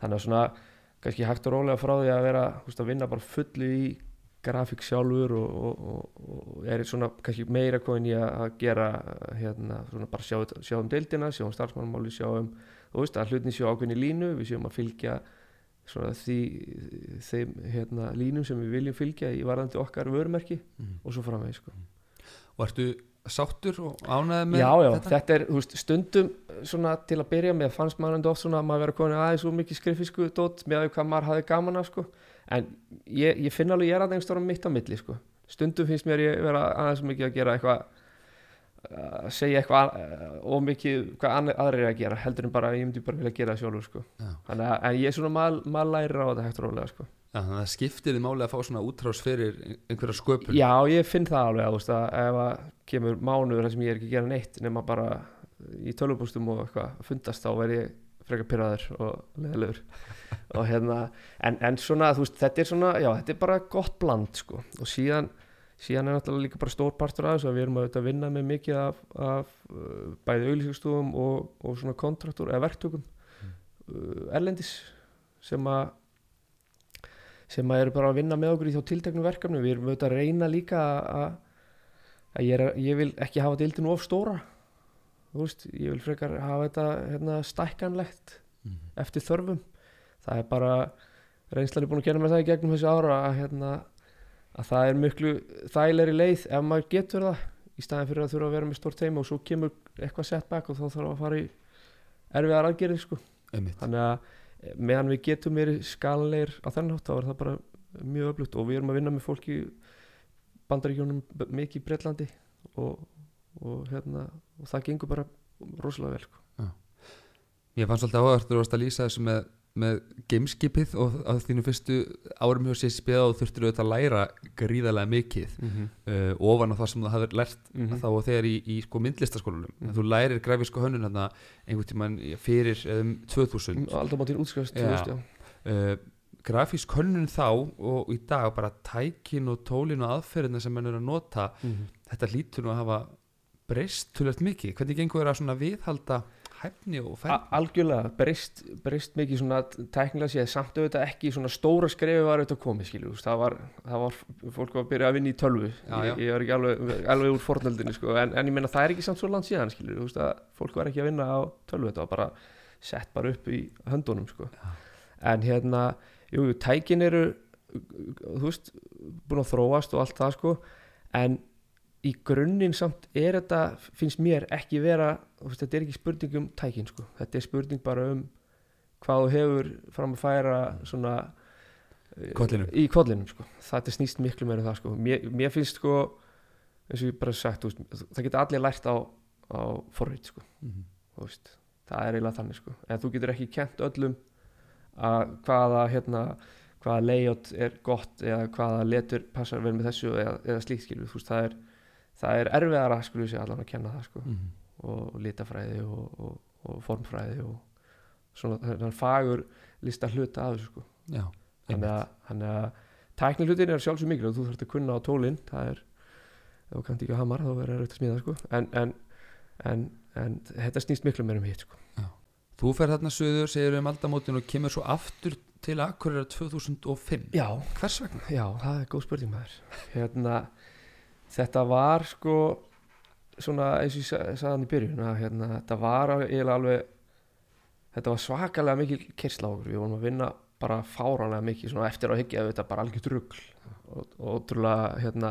þannig að svona kannski hægt og rólega frá því að vera þú veist, að vinna bara fullu í grafík sjálfur og, og, og, og er svona kannski meira komin í að gera hérna, svona bara sjá, sjá um deildina sjá um starfsmannamáli, sjá um þú veist, að hlutin séu ákveðin í línu, við séum að fylgja því þeim hérna, línum sem við viljum fylgja í varðandi okkar vörumerki og svo framvegis sko. og ertu sáttur og ánæði með Já, já, þetta? þetta er veist, stundum svona til að byrja með fannst maður enda oft svona að maður vera komin aðeins svo mikið skrifisku dót með að hvað maður hafði gaman af sko. en ég, ég finn alveg ég er aðeins stóra mitt á milli sko. stundum finnst mér ég vera aðeins mikið að gera eitthvað að segja eitthvað uh, og mikið hvað aðrir eru að gera heldur en bara ég myndi bara vilja gera það sjálfur sko. Þannig að en ég er svona maður læri á þetta hægt og rólega sko. Já, þannig að það skiptir þið máli að fá svona útrás fyrir einhverja sköpun Já, ég finn það alveg að, að ef að kemur mánuður þar sem ég er ekki að gera neitt nema bara í tölvupústum og eitthvað að fundast þá verð ég frekar pyrraður og leðilegur og hérna, en, en svona þú veist, þetta er svona, já, þetta er bara gott bland sko, og síðan síðan er náttúrulega líka bara stór partur af þessu að við erum að vinna með mikið af, af uh, bæði auglýsingstofum og, og svona kontraktur eða verktökum uh, erlendis sem að sem að eru bara að vinna með okkur í þá tilteknu verkefni. Við erum auðvitað að reyna líka að, að ég, er, ég vil ekki hafa deildinu of stóra. Þú veist, ég vil frekar hafa þetta hérna, stækkanlegt Mhm. eftir þörfum. Það er bara reynslan er búin að gera með það í gegnum þessu ára að, hérna, að það er miklu þægilegri leið ef maður getur það í staðin fyrir að þurfa að vera með stórt teima og svo kemur eitthvað setback og þá þarf að fara í erfiðar aðgerðir sko Einmitt. þannig að eh, meðan við getum verið skalanleir á þennan hátt þá er það bara mjög öflugt og við erum að vinna með fólki bandaríkjónum mikið í Bretlandi og, og, hérna, og það gengur bara rosalega vel sko. Ég áhverður þú varst að lýsa þessu með, með gameskipið og á þínu fyrstu árum hjá CSP og þurftur auðvitað að læra gríðarlega mikið mm -hmm. uh, ofan á það sem þú hafði lært Mhm. þá og þegar í, í sko myndlistaskólanum Mhm. en þú lærir grafísku hönnun hérna einhvern tímann fyrir um, 2000 Aldrei mátir útskrifst uh, grafísk hönnun þá og í dag bara tækin og tólin og aðferðina sem mann er að nota þetta hlýtur nú að hafa breyst tölvöld mikið, hvernig gengur þér að viðhalda hæfni og færni? Algjörlega, breyst, breyst mikið svona tæknilega séð, samt auðvitað ekki svona stóra skrefi var auðvitað komið skilju, það var, það var fólk var að byrja að vinna í tölvu Já, já. ég, ég var ekki alveg, alveg úr fornöldinni sko, en, en ég meina það er ekki samt svo land síðan skilju, þú veist að fólk var ekki að vinna á tölvu þetta var bara sett bara upp í höndunum sko. Já. en hérna, jú, tækin eru þú veist, búin að þróast og allt það sko, en í grunninn samt er þetta finnst mér ekki vera veist, þetta er ekki spurning um tækin sko. þetta er spurning bara um hvað þú hefur fram að færa svona eh, Kollinum. í kollinum sko. þetta snýst miklu meira um það sko. mér, mér finnst sko eins og ég bara sagt, veist, það geta allir lært á, á forrið þú veist, það er eiginlega þannig sko. en þú getur ekki kent öllum að hvaða hérna, hvaða layout er gott eða hvaða letur passar vel með þessu eða, eða slíkt skilur þú veist, það er, það er erfiðara skulle við segja allan að kenna það sko. Mhm. og litafræði og, og, og formfræði og svona þannig fagur lista hluta af þessu sko. Já, þannig að, þannig að tækni hlutin er sjálfsög mikil og þú þarfst að kunna á tólinn það er, þú kannt ekki að hamar þá verður það að smíða sko. en, en, en, en þetta snýst miklu meira um hitt sko. Þú fer þarna söður, segir um aldamótin og kemur svo aftur til Akureyra 2005 já, Hvers vegna? Já, það er góð spurning maður hérna, Þetta var sko svona eins og ég sa- sagði hann í byrjun að hérna, þetta var eiginlega alveg þetta var svakalega mikil kersla á okkur, við vorum að vinna bara fáranlega mikið, svona eftir að hyggja þetta bara algjört rugl. Og, ótrúlega hérna,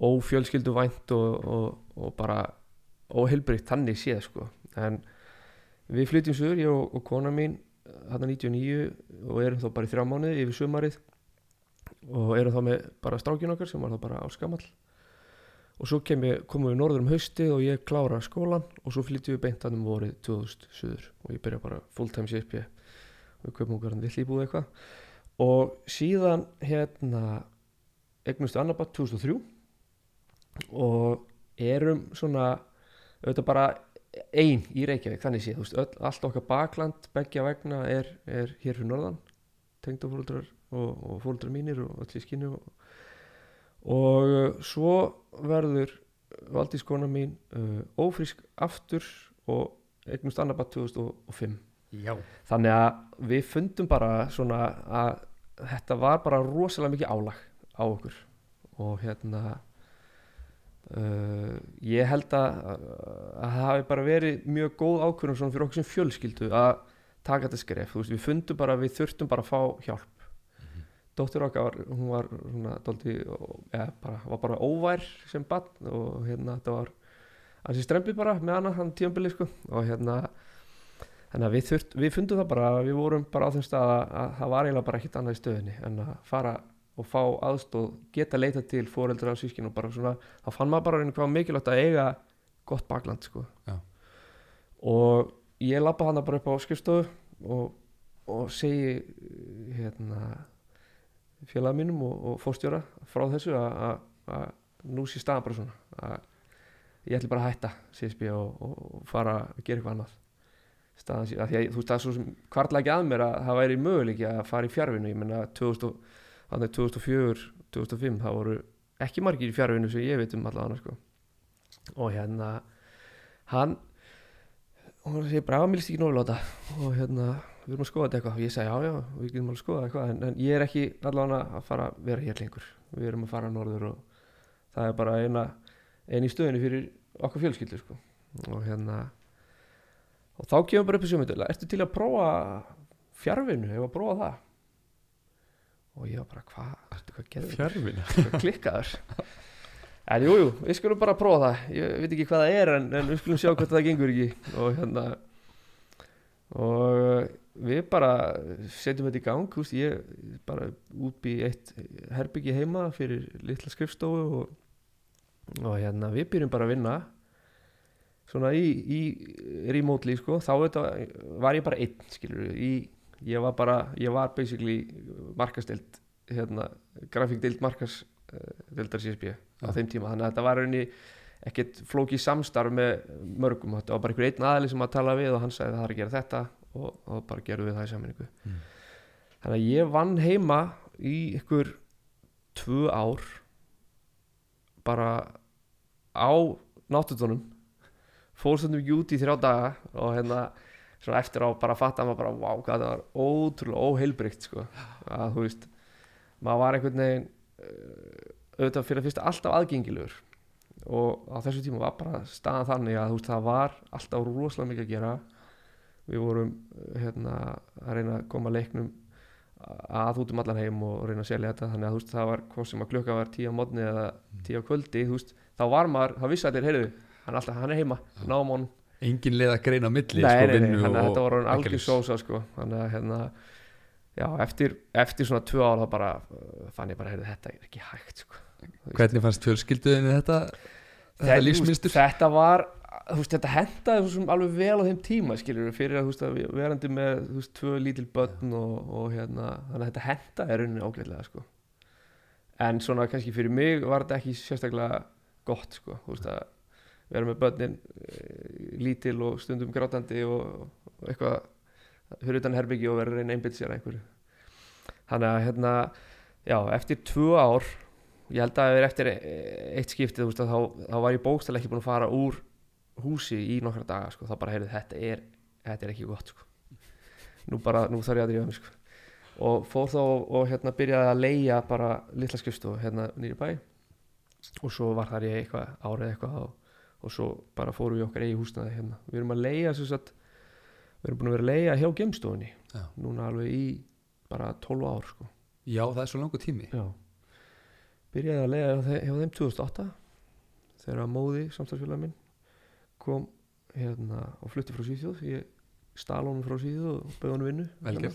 ófjölskyldu vænt og, og, og bara óheilbrikt þannig séð sko. En við flytjum sögur, ég og, og kona mín hann 99 og erum þá bara í þrjá mánuði yfir sumarið. Og erum þá með bara strákin okkar sem var þá bara áskamall og svo ég, komum við norður um hausti og ég klára skólan og svo flytjum við beint hann um vorið 2000 suður. Og ég byrja bara full time CSP og við köpum okkur hann vill íbúð eitthvað. Og síðan hérna egnustu annar bara 2003 og erum svona auðvitað bara ein í Reykjavík þannig séð, allt okkar bakland beggja vegna er, er hér fyrir norðan. Tengdafóldrar og, og fóldrar mínir og öll í skinnu og, og uh, svo verður Valdís kona mín uh, ófrísk aftur og eignumst annar bara 2005 Já. þannig að við fundum bara svona að þetta var bara rosalega mikið álag á okkur. Og hérna uh, ég held að, að það hafi bara verið mjög góð ákvörðum svona fyrir okkur sem fjölskyldu að taka þetta skref, þú veist, við fundum bara við þurftum bara að fá hjálp dóttir okkar, hún var svona dóldi, ja, bara, var bara óvær sem bann og hérna þetta var hansi strempið bara með hana hann tíambili sko og hérna þannig að við, þurft, við fundum það bara við vorum bara á þeim stað að, að það var eiginlega bara ekkit annað í stöðinni en að fara og fá aðstóð, geta leita til foreldra og sískin og bara svona þá fann maður bara einhvað mikilvægt að eiga gott bakland sko Já. og ég lappa hana bara upp á skrifstofu og, og segi hérna félag mínum og, og fórstjóra frá þessu að- nú sé staðan bara svona að ég ætli bara að hætta CSB og, og, fara að gera eitthvað annað. Staðan að þú veist það er svo sem kvartla ekki að mér að það væri möguleiki að fara í fjárvinu ég menna 2000, þannig 2004 2005 það voru ekki margir í fjárvinu sem ég veit um allavega sko. og hérna hann og hann segir bara að mér líst ekki nógulega á þetta og hérna við erum að skoða þetta eitthvað. Og ég segi já já við getum alveg að skoða eitthvað. En, en ég er ekki allavega að fara að vera hér lengur. Við erum að fara norður og það er bara eina í stöðinu fyrir okkar fjölskyldu sko. og hérna og þá kemur bara upp í sjömyndu ertu til að prófa fjárvinu ef að prófa það? Og ég var bara hvað, ertu hvað gerður Fjárvina. hvað klikkaður en jújú, jú, við skulum bara prófa það. Ég veit ekki hvað það er en, en við skulum sjá hvort það gengur ekki. Og hérna og við bara setjum þetta í gang húst, ég bara útbý eitt herbyggi heima fyrir litla skrifstofu og, og hérna við byrjum bara að vinna svona í, í remotely sko, þá þetta, var ég bara einn skilur í, ég var bara ég var basically markastild hérna, grafíkdild markasdildar CSB á þeim tíma. Þannig að þetta var rauninni ekkert flókið samstarf með mörgum. Þetta var bara einhver einn aðli sem að tala við og hann sagði það er að gera þetta og, og bara gerum við það í sammenningu Mm. þannig að ég vann heima í ykkur tvö ár bara á náttutónum út í þrjá daga og hérna svona eftir á bara að fatta maður bara hvað það var ótrúlega óheilbrygt sko. Að þú veist maður var einhvern veginn uh, auðvitað fyrir að fyrsta alltaf aðgengilegur og á þessu tíma var bara staðan þannig að veist það var alltaf rosalega mikið að gera við vorum hérna að reyna að koma leiknum að út um allan heim og reyna að selja þetta þannig að veist það var hvað sem að klukka var tíu á mótni eða tíu á kvöldi veist þá var maður, það vissi allir, heyrðu hann alltaf, hann er heima, honum Engin leið að greina milli nei, sko, nei, nei, þannig að þetta var einkalífs. sósa sko. þannig að hérna já, eftir, eftir svona tvö ára þá bara uh, fann ég bara, heyrðu, þetta er ekki hægt sko. Hvernig fannst fjölskylduðinni þetta? Þetta lífsmynstur? þetta var þú veist, þetta hendaði alveg vel á þeim tíma skilur fyrir að að verandi með þú veist, tvö lítil börn og, og hérna, þannig að þetta hendaði rauninni ágætlega sko. en svona kannski fyrir mig var þetta ekki sérstaklega gott sko, þú veist að vera með börnin e, lítil og stundum grátandi og, og eitthvað fyrir utan herbyggi og vera reyna að einbytta sér einhverju þannig að hérna já, eftir tvö ár ég held að það eftir eitt skiptið veist, þá, þá var ég bókstælega ekki búin að fara úr húsi í nokkra daga sko. þá bara heyrði þetta er, þetta er ekki gott sko. nú bara, nú þarf ég að drífa mig sko. og fór þá og hérna byrjaði að leia bara litla skrifstofu hérna nýri bæ og svo var þar ég eitthvað árið eitthvað og, og svo bara fórum við okkar eigi húsnaði hérna við erum að leia sagt við erum búin að vera að leia hjá gemstofunni núna alveg í bara 12 ár sko. Já, það er svo langu tími Já Byrjaði að lega hjá þe- hjá þeim 2008 þegar móði samstagsfélag minn kom hérna og flutti frá Svíþjóð. Ég stal honum frá Svíþjóð og bauð honum vinnu Vel hérna.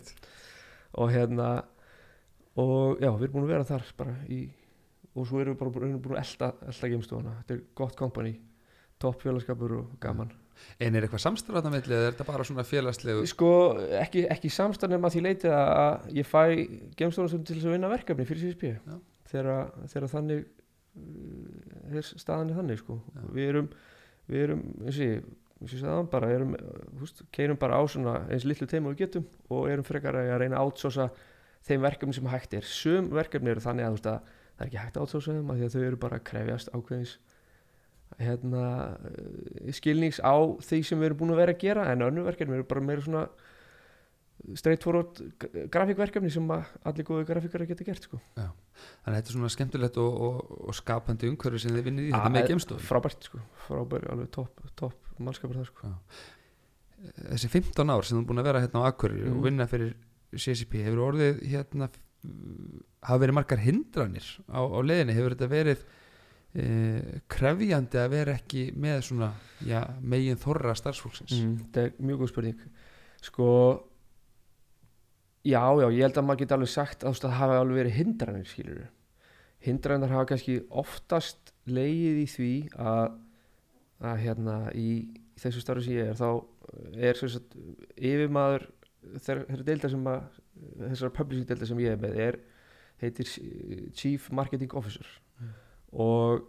og hérna og já, við erum búin að vera þar bara í og svo erum við bara búin, búin að elda, elda geimstofuna. Þetta er gott kompani topp félagskapur og gaman. En er eitthvað samstæðan með eða er þetta bara svona félagslegu? Sko ekki, ekki samstæðan að því leiti að ég fæ geimstofuna sem til þess að vinna verkefni fyrir Já. Þegar, þannig uh, er staðan er þannig sko Já. við erum við erum eins og ég eins og ég sagði áðan bara erum, húst, keirum bara á svona eins litlu teima við getum og erum frekar að reyna að átsósa þeim verkefni sem hægt er sum verkefni eru þannig að, að það er ekki hægt að átsósa þeim af því að þau eru bara að krefjast ákveðins hérna, eh, skilnings á því sem við erum búin að vera að gera en önnu verkefni eru bara meira svona straight forward grafíkverkefni sem allir góðu grafíkar geta gert sko. Þannig að þetta er svona skemmtilegt og, og, og skapandi umhverfi sem þið vinnið í þetta með eh, gemstof frábært sko, frábært, alveg topp top mannskapur það sko. Þessi 15 ár sem þú er búin að vera hérna á Akureyri Mhm. og vinna fyrir CCP hefur orðið hérna hafa verið margar hindranir á, á leiðinni, hefur þetta verið e, krefjandi að vera ekki með svona já, megin þorra starfsfólksins? Mm, þetta er mjög góð spurning. Sko já, já, ég held að maður geti alveg sagt að það hafa alveg verið hindranir skilur hindranir hafa kannski oftast leið í því að, að hérna í, í þessu starfi sem ég er þá er sem sagt yfirmaður þeirra þeirra deilda sem að þessar publishing deilda sem ég er með er heitir Chief Marketing Officer Mm. og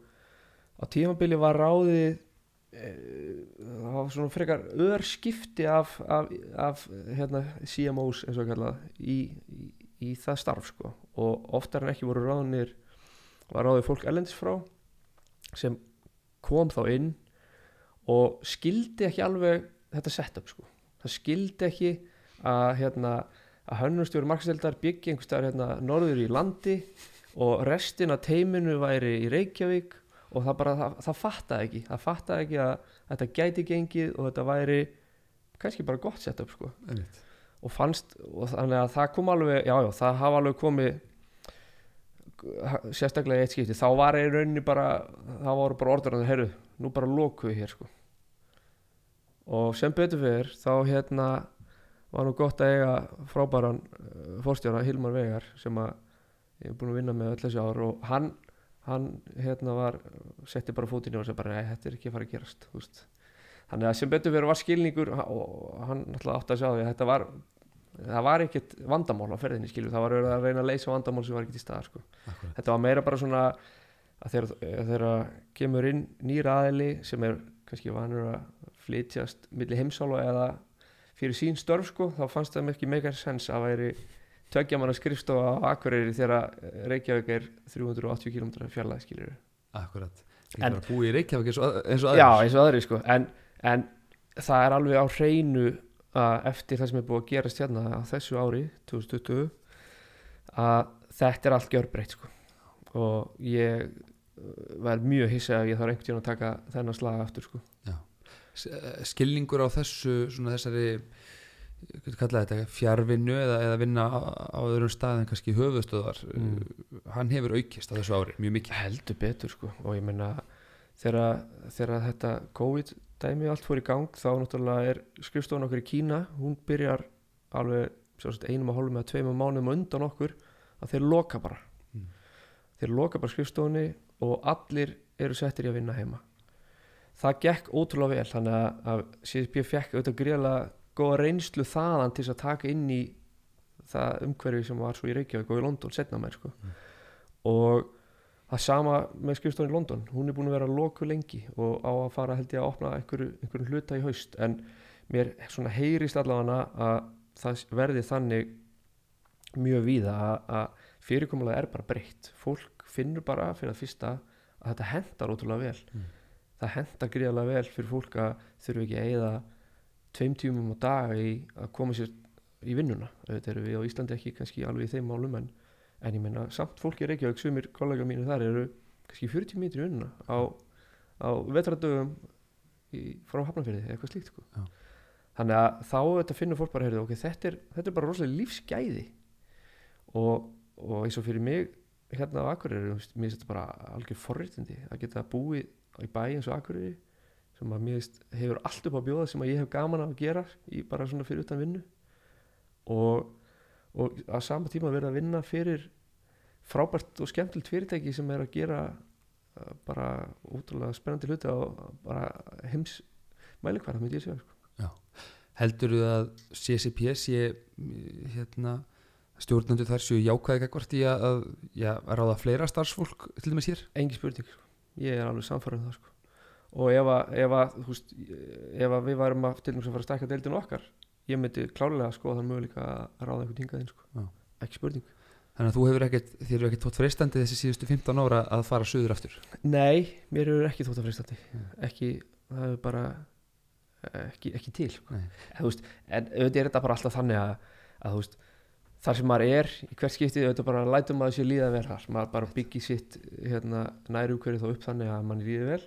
á tímabili var ráðið eh, það var svona frekar örskipti af, af, af hérna, CMOs eins og kallað í, í, í það starf sko. og oftar en ekki voru ráðnir var ráðið fólk ellendis frá sem kom þá inn og skildi ekki alveg þetta setup sko. það skildi ekki að, hérna, að hönnustjóri markstildar byggi einhvers staðar hérna, norður í landi og restin af teiminu væri í Reykjavík og það bara, það, það fattaði ekki. Það fattaði ekki að þetta gæti gengið og þetta væri kannski bara gott setup sko. Einmitt. og fannst, og þannig að það kom alveg já, já, það hafa alveg komið sérstaklega í eitt skipti. Þá var í rauninni bara þá voru bara orður að herru, nú bara loku við hér sko. Og sem betur fyrir þá hérna var nú gott að eiga frábæran uh, fórstjóra Hilmar Vegar sem að ég hef búin að vinna með öll þessi ár. Og hann, hann hérna var setti bara fótinn og segi bara nei, þetta er ekki að fara að gerast veist. þannig að sem betur fyrir var skilningur og hann alltaf átti að sjá því að þetta var það var ekkert vandamál á ferðinni skilju það var verið að reyna að leysa vandamál sem var ekkert í stað sko. Þetta var meira bara svona að þegar, þegar kemur inn nýr aðili sem er kannski vanur að flytjast milli heimsála eða fyrir sín störf sko, þá fannst það ekki meikar sens að væri tökja manna skrifstofa á Akureyri þegar Reykjavík er 380 km fjarlæð skiljur Akkurat, En- en, bara búið í Reykjavík eins og, eins og Já, aðrir. eins og aðri sko. En, en það er alveg á hreinu að eftir það sem er búið að gerast hérna á þessu ári, 2020 að þetta er allt gjörbreytt sko. Og ég uh, var mjög hissa að ég þarf einhvern tíðan að taka þennan slag aftur sko. S- eh, skilningur á þessu svona þessari hvað kalla þetta, fjárvinnu eða, eða vinna á, öðrum stað en kannski höfustöðar Mm. hann hefur aukist á þessu ári, mjög mikið. Heldur betur sko. Og ég meina þegar, þegar þetta COVID dæmi allt fór í gang þá náttúrulega er skrifstofan okkur í Kína hún byrjar alveg sjálfsagt, einum og hálfum eða tveimum mánuðum á undan okkur að þeir loka bara. Mm. þeir loka bara skrifstofunni og allir eru settir í að vinna heima. Það gekk ótrúlega vel þannig að, að CSP fekk auðvitað greiðlega góða reynslu þaðan til að taka inn í það umhverfi sem var svo í Reykjavík og í London setna mér sko. Og það sama með skrifstofun í London. Hún er búin að vera loku lengi og á að fara held ég að opna einhverju, einhverju hluta í haust. En mér svona heyrist allavega að það verði þannig mjög víða að, fyrirkomulega er bara breytt. Fólk finnur bara fyrir að fyrsta að þetta hendar ótrúlega vel. Mm. það hendar gríðarlega vel fyrir fólk að þurfa ekki að eyða tveim tímum á dag í að koma sér í vinnuna. Auðvitað erum við á Íslandi ekki kannski alveg í þeim málum en, en ég meina samt fólk í Reykjavík sumir kollega mínu þar eru kannski 40 mítri í vinnuna á, á vetradögum í, frá Hafnarfyrði eða eitthvað slíkt sko. Þannig að þá þetta finnur fólk bara heyrðu, okay, þetta, er, þetta er bara rosalega lífsgæði. Og, og eins og fyrir mig hérna á Akureyri mér finnst þetta bara algjör forréttindi að geta búið í bæ eins og Akureyri sem að mér finnst hefur allt upp á bjóða sem að ég hef gaman af að gera í bara svona fyrir utan vinnu og, og að sama tíma verða að vinna fyrir frábært og skemmtilegt fyrirtæki sem er að gera uh, bara útrúlega spennandi hluti á bara heims mælikværa myndi ég segja sko. heldur þú að CCP sé hérna stjórnandu þar séu jákvæði ekkert í að, að, já, að ráða fleira starfsfólk til dæmis hér engi spurning sko. ég er alveg samfærið um það sko. Og ef að, ef, að, veist, ef að við værum að til dæmis að fara að stækka deildinu okkar ég myndi klárlega sko þann möguleika að ráða einhvern hingaðinn sko. Ekki spurning. Þannig að þú hefur ekkert, þér eru ekkert tótt freistandi þessi síðustu 15 ára að fara suður aftur? Nei, mér eru ekki þótt að freistandi. Ekki, það er bara ekki, ekki til sko. Nei. en, auðvitað er þetta bara alltaf þannig að, að veist, þar sem maður er í hvert skipti auðvitað bara lætum maður sér líða vel maður bara byggir sitt hérna, næri umhverju þá upp þannig að mann líði vel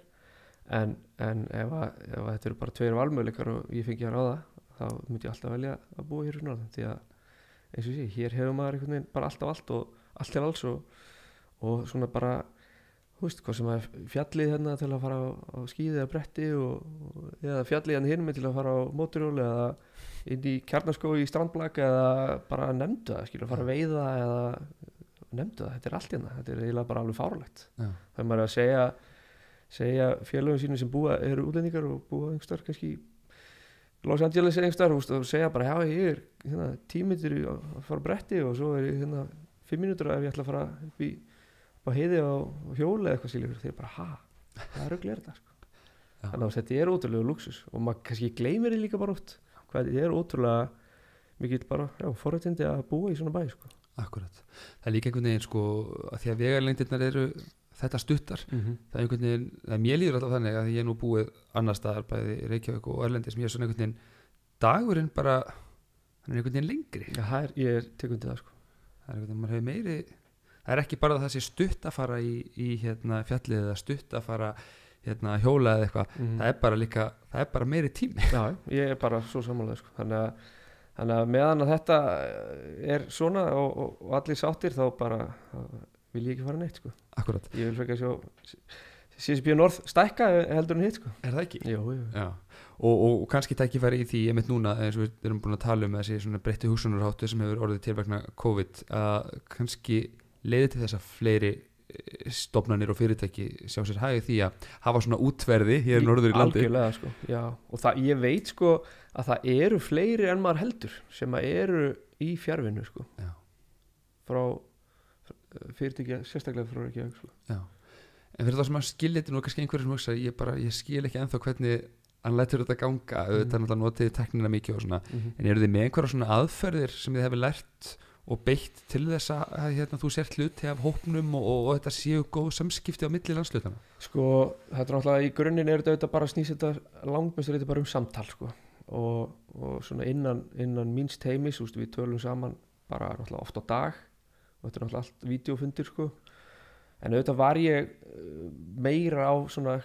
en, en ef, að, ef að þetta eru bara tveir valmöðleikar og ég fengi að ráða þá myndi ég alltaf velja að búa hér fyrir norðan því að eins og sé, hér hefur maður einhvern veginn bara allt á allt og allt til alls og, og svona bara þú veist, hvað sem er fjallið hérna til að fara á, á skíði eða bretti og, eða fjallið hérna hinum til að fara á móturjóli eða inn í kjarnaskói í strandblak eða bara nefndu það, skilur, fara að veiða eða nefndu það, þetta er allt hérna þetta er eiginlega bara alveg fárlegt það er maður að segja segja félögum sínum sem búa, eru útlendingar og búa einhverstar kannski Los Angeles einhverstar og segja bara, já ég er hérna, tímitur að fara bretti og svo er ég hérna fimm mínútur ef ég ætla að fara upp í heiði á hjóli eða eitthvað sílir þeir bara, ha, það er auðvitað þetta sko. Þannig að þetta er ótrúlega luxus og maður kannski gleymir því líka bara út hvað þetta er ótrúlega mikill bara, forrættindi að búa í svona bæ sko. Akkurat, það er líka einhvern veginn sko að því að vegarlengdirnar eru þetta stuttar, mm -hmm. það er einhvern veginn það er mér líður alltaf þannig að ég er nú búið annar staðar bæði Reykjavík og Erlendis mér er svona einhvern veginn dagurinn bara hann er einhvern veginn lengri já, það er, ég er tekundi það sko. það er einhvern veginn, maður hefur meiri það er ekki bara að það sé stutt að fara í, í hérna, fjallið eða stutt að fara hérna, hjóla eða eitthvað mm. það er bara líka, það er bara meiri tími já, ég er bara svo sammálaður sko. þannig, að, þannig að meðan að þetta er svona og, og, og allir sáttir þá bara vil ég ekki fara neitt sko. Akkurat, ég vil frekar sjá CSB North stækka heldur en hitt sko. er það ekki? jú, jú. Já, og, og, og kannski tækifæri í því ég mitt núna, eins og við erum búin að tala um þessi svona breytti hugsunarháttu sem hefur orðið til vegna COVID að kannski leiði til þess að fleiri eh, stofnanir og fyrirtæki sjá sér hægi því að hafa svona útverði hér norður í landi algjörlega sko, já og það, ég veit sko að það eru fleiri en maður heldur sem að eru í fjárvinnu sko Já. frá fyrirtækja, sérstaklega frá ekki sko. en fyrir það sem að skilja þetta nú kannski einhverjum sem hugsa ég, bara, ég skil ekki ennþá hvernig hann lætur þetta ganga, Mhm. auðvitað náttúrulega notið teknina mikið og svona, mm en eru þið með einhverja svona aðferðir sem þið hefur lært og beitt til þess að hérna, þú sért hluti af hópnum og, og, og þetta séu góð samskipti á milli landslutana sko, þetta er náttúrulega í grunninn er þetta bara að snýst þetta langmestur þetta bara um samtal sko. Og, og svona innan, innan míns teimis úst, við tölum saman bara náttúrulega oft á dag og þetta er náttúrulega allt videofundir sko. En auðvitað var ég eh, meira á svona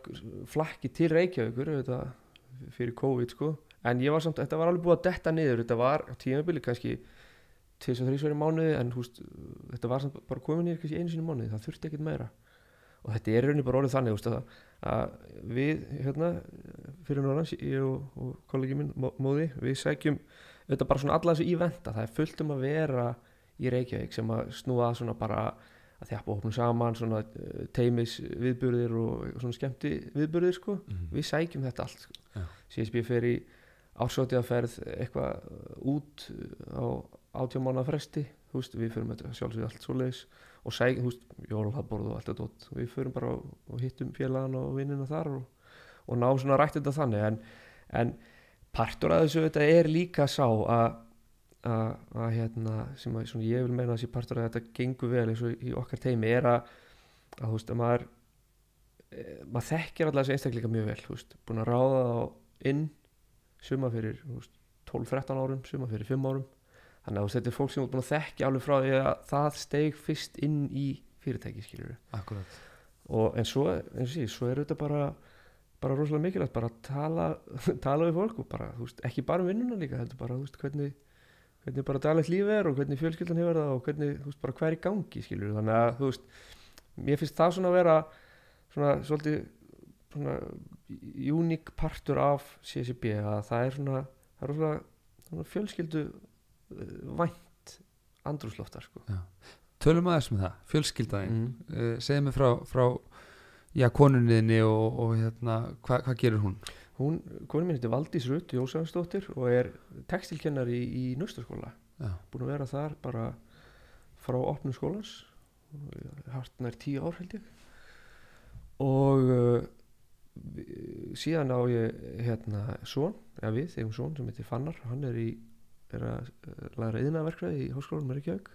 flakki til Reykjavíkur auðvitað fyrir COVID sko. En ég var samt, þetta var alveg búið að detta niður. Þetta var á tímabili kannski tvis og þrísverju mánuði en húst, þetta var samt bara komin kannski einu sinni í mánuði. Það þurfti ekkert meira. Og þetta er raunin bara orðið þannig húst, að, að við hérna fyrir norðans, ég og, og kollegi minn Mó- móði, við sækjum þetta bara svona alla þessu íventa, það er fullt um að vera í Reykjavík sem að snúa að svona bara að þjappa hópum saman svona uh, teimis viðburðir og svona skemmti viðburðir sko við sækjum þetta allt sko. Já. CSB fer í ársótiðaferð eitthvað út á átjámána fresti veist, við förum þetta sjálfsögðu allt svoleiðis og sækjum, þú veist, jólalaborð og allt þetta dót. við förum bara og, og hittum félagan og vinnina þar og, og ná svona rætt þetta þannig en, en partur að þessu þetta er líka sá að að hérna, sem að svona, ég vil meina að þessi partur að þetta gengur vel eins og í okkar teimi er að, að þú veist, að maður eh, maður þekkir alltaf þessi einstakleika mjög vel þú veist, búin að ráða þá inn suma fyrir þú veist, 12-13 árum, suma fyrir 5 árum. Þannig að þú veist, þetta er fólk sem er búin að þekkja alveg frá því að það steig fyrst inn í fyrirtæki skilur Akkurat. Og en svo, eins og sé, svo er þetta bara bara rosalega mikilvægt bara tala, tala við fólk og bara, þú veist, ekki bara um vinnuna líka heldur bara, þú veist, hvernig hvernig bara daglegt líf er og hvernig fjölskyldan hefur það og hvernig, þú veist, bara hvað er í gangi skilur þannig að, þú veist, mér finnst það svona að vera svona, svolítið svona uník partur af CSB að það er svona, það er svona, svona fjölskyldu uh, vænt andrúsloftar, sko tölum aðeins með það, fjölskyldaðin mm. uh, segðu mig frá, frá já, konunniðinni og, og hérna, hvað hva gerir hún? Hún, konum minn heitir Valdís Rutt Jósafsdóttir og er textilkennari í, í Naustaskóla. Já, búin að vera þar bara frá opnum skólans hartnær tíu ár held ég. Og uh, síðan á ég hérna son, eða við, eigum son sem heitir Fannar, hann er í er að uh, læra yðnaverkfræði í háskólanum Reykjavík.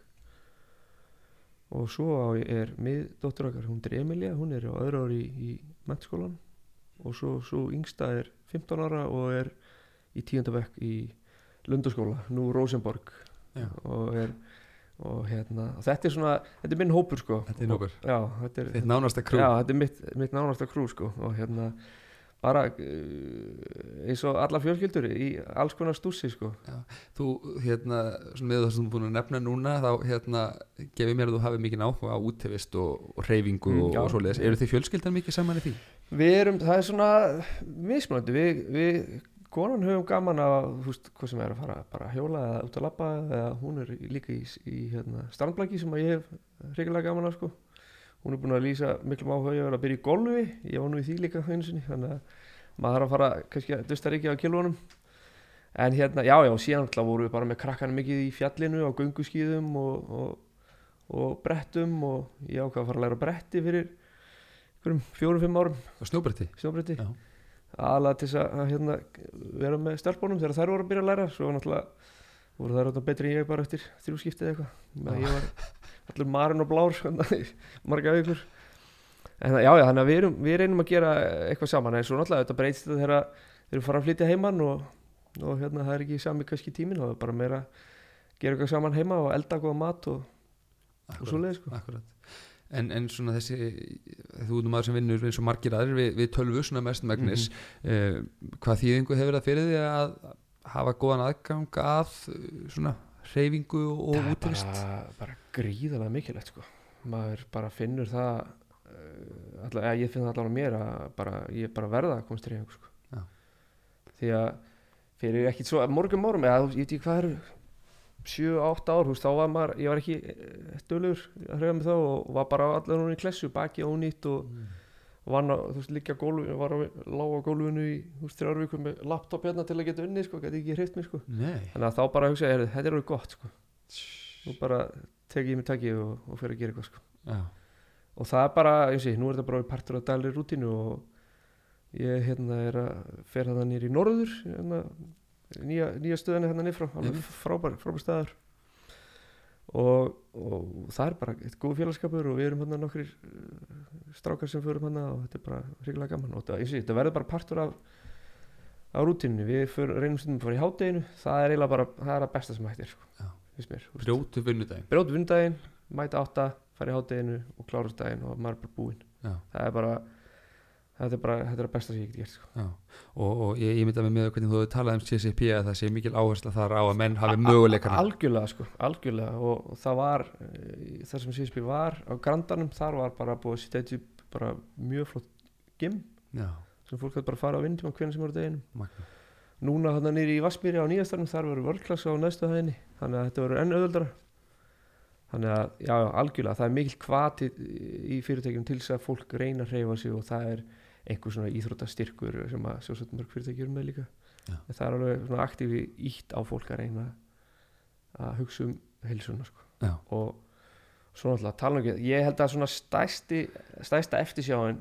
Og svo á ég er mið dóttur okkar, hún er Emilia, hún er á öðru ári í, í mennskólan og svo, svo yngsta er 15 ára og er í tíundabekk í Lundaskóla, nú Rosenborg Já. og er og hérna, og þetta er svona þetta er minn hópur sko Þetta er hópur. já, þetta er, þitt nánasta krú já, þetta er mitt, mitt nánasta krú sko og hérna bara uh, eins og alla fjölskyldur í alls konar stússi sko Þú, hérna, með það sem þú búin að nefna núna þá, hérna, gefið mér að þú hafi mikið áhuga á útivist og, og reyfingu Mm, og, já. og svoleiðis, eru þið fjölskyldan mikið saman í því? Við erum, það er svona mismunandi, við, við konan höfum gaman að, þú veist, hvað sem er að fara bara hjóla eða út að labba eða hún er líka í, í hérna, strandblaki sem að ég hef hrigilega gaman að sko. Hún er búin að lýsa miklum áhuga ég að byrja í golfi, ég var nú í því líka sinni, þannig að maður þarf að fara kannski að dusta ekki á kilónum en hérna, já já, síðan alltaf vorum við bara með krakkanum mikið í fjallinu á gönguskíðum og, og, og brettum og ég ákvað að fara að læra bretti fyrir fjórum-fimm árum. Snjóbretti? snjóbretti. Aðalega til þess að, hérna, vera með stelpunum þegar þær voru að byrja að læra. Svo náttúrulega voru þær alltaf betri en ég bara eftir þrjú skiptið eða eitthvað. Ég var allur marinn og blár í marga vikur en það, já já þannig að við, erum, við reynum að gera eitthvað saman. En svo náttúrulega þetta breytist þetta þegar við erum fara að flytja heimann og, og hérna það er ekki sami kannski tíminn. Og bara meira gera eitthvað saman heima og elda góða mat og, og svo leið sko. Akkurat En, en svona þessi, þú nú maður sem vinnur eins og margir aðrir við, við tölvu svona mest megnis Mhm. hvað þýðingu hefur það fyrir því að hafa góðan aðgang að eh, svona hreyfingu og það er bara, bara gríðarlega mikilvægt sko. maður bara finnur það uh, alla, ja, ég finn það allavega mér að bara, ég bara verða að komast til reyningu sko. Því að fyrir ekkit svo morgum árum eða ég veit ekki hvað eru 7-8 ár, þú veist, þá var maður ég var ekki dölur að hreyfa mig þá og var bara allar hún í klessu, baki ónýtt og vann að, þú veist, á gólfinu var að lága gólfinu í, þú veist, þrjár vikur með laptop hérna til að geta unni, sko, geti ekki hreift mig, sko. Nei. Þannig að þá bara hugsa ég, þetta er alveg gott sko. nú bara tek ég mig takki og, og fyrir að gera eitthvað sko. Já, og það er bara, ég sé, nú er þetta bara partur af daglir rútínu og ég hérna er að fer nýja, nýja stöðinni hérna nýr frá. Alveg Einmitt. frábær, frábær staðar og, og það er bara eitt góð félagskapur og við erum hérna nokkrir uh, strákar sem förum hérna og þetta er bara hrikalega gaman. Og ég sé, þetta verður bara partur af á rútínunni, við för, reynum stundum að fara í hádeginu. Það er eiginlega bara, það er að besta sem hættir sko, brjótu vinnudaginn. Brjóta vindaginn, mæta átta fara í hádeginu og klára daginn og maður er bara búinn. Það er bara þetta er bara, þetta er besta sem ég get gert sko. Og, og ég, ég myndi að með hvernig þú hefur talað um CCP að það sé mikil áhersla þar á að menn hafi möguleikana algjörlega sko, algjörlega. Og, og það var, eh, þar sem CSP var á grandanum, þar var bara búið að setja upp bara mjög flott gym Já, sem fólk hætti bara að fara á vindum á hvernig sem eru deginum. Magna núna hann nýri í Vassmýri á nýjastarnum þar verður vörklass á næstu hæðinni. Þannig að þetta verður enn auðvöldara þannig að já, já, algjörlega það er mikil kvati í fyrirtækjum til þess að fólk reyna að hreyfa sig og það er einhver svona íþróttastyrkur sem að sjálfsagt mörg fyrirtæki eru með líka en það er alveg svona aktífi ítt á fólk að reyna að hugsa um heilsuna sko. Já, og svo náttúrulega tala um ekki ég held að svona stæsti, stæsta eftirsjáin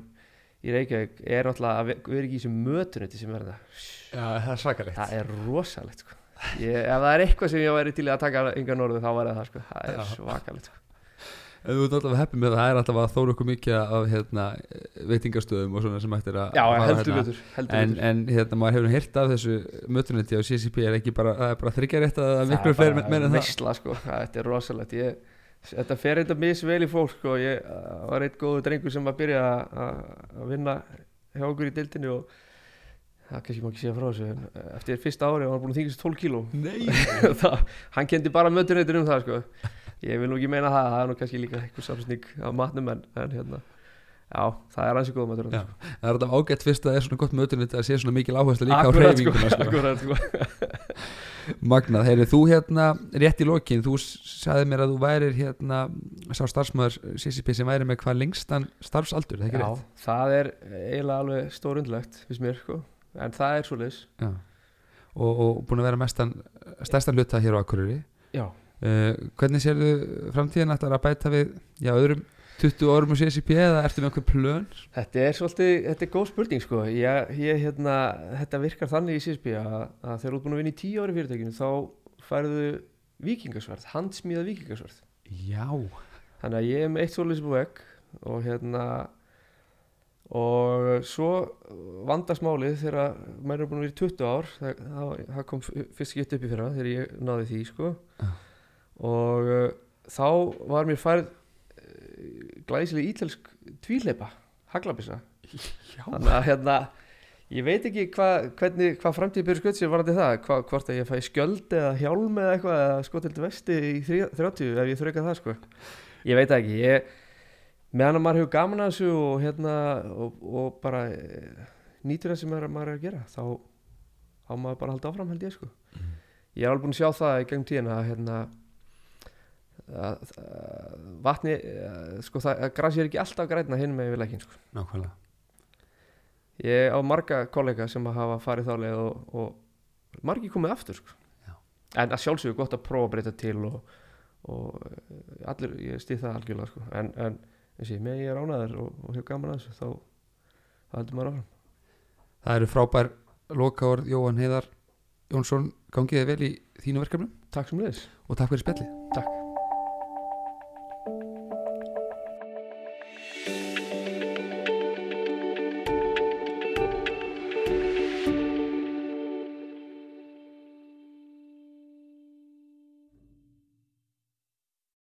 í Reykjavík er náttúrulega að ve- vera ekki í þessum mötunetti sem er það já það það er rosalegt sko. ég, ef það er eitthvað sem ég væri til að taka yngar norðu þá var það sko. það er svakalegt sko. Þú ert alltaf heppið með það, það er alltaf að þóra okkur mikið af hérna, veitingastöðum og svona sem ættir að já, fara heldur hérna. betur, heldur En, betur. en hérna, maður hefur hýrt af þessu mötunetti á CCP er ekki bara, það er bara þryggja rétt að það miklu er fleiri bara meira en það veistla sko. Það- þetta er rosalegt ég, þetta fer eitthvað misvel í fólk sko. ég var eitt góðu drengur sem að byrja að- vinna hjá okkur í dildinni og það kannski má ekki segja frá þessu en uh, eftir fyrsta ári var hann búin að þingast 12 kíló Nei það, hann kendi bara mötuneytur um það sko. Ég vil nú ekki meina það það er nú kannski líka eitthvað samsning af matnum en, en hérna já, það er hansi góð mötur Já. Það er alltaf ágætt fyrst að það er svona gott mötunetti að sé svona mikil áherslu líka á Akkurat, hreyfinguna sko. akkurat, sko. Magnað, heyrðu, þú hérna rétt í lokin, þú sagði mér að þú værir hérna, sá starfsmöður CCP sem væri með hvað lengstan starfsaldur, það er ekki Já, rétt? það er eiginlega alveg stórundlegt fyrst mér, sko. en það er svo leis Já. Og, og búin að vera mestan, stærstan hluta hér á Akureyri. Já, Uh, hvernig sérðu framtíðin ætlar að bæta við, já, öðrum 20 árum á CCP eða ertu með einhver plön? þetta er svolítið, þetta er góð spurning sko, ég, ég hérna, þetta virkar þannig í CSB að, að þegar þú ert búin að vinna í tíu ári fyrirtækinu þá færðu vikingasverð, handsmíða vikingasverð Já. þannig að ég er með eitt svoleiðis búið vekk og hérna og svo vandast málið þegar maður er búin að vera í 20 ár það, það, það kom fyrst skipt upp í fyrra þegar ég náði því sko Já. Og uh, þá var mér færð uh, glæsileg ítalsk tvíleipa haglabissa þannig að hérna ég veit ekki hva, hvernig hvað framtíð byrju skutt sér varandi það. Hva, hvort að ég fæ skjöld eða hjálm eða eitthvað eða skotild vesti í þrjá- 30 ef ég þrauka það sko. Ég veit ekki. Ég, meðan að maður hefur gaman að þessu og hérna og, og bara eh, nýtur það sem maður, er að gera þá á maður bara að halda áfram held ég sko. Mm. ég er alveg búin að sjá það í gegnum tíðina að hérna vatni sko það, að grasi er ekki alltaf græna hinn með við leikinn sko Nákvæmlega. Ég á marga kollega sem hafa farið þá leið og, og margi komið aftur sko. En að sjálfsögur gott að prófa að breyta til og, og allir, ég stið það algjörlega sko. en, en eins og ég með ég er ánaður og, og hef gaman að þessu þá, heldur maður áfram Það eru frábær lokaord Jóhann Heiðar Jónsson, gangiði vel í þínu verkefnum Takk sem leiðis og takk fyrir spjallið.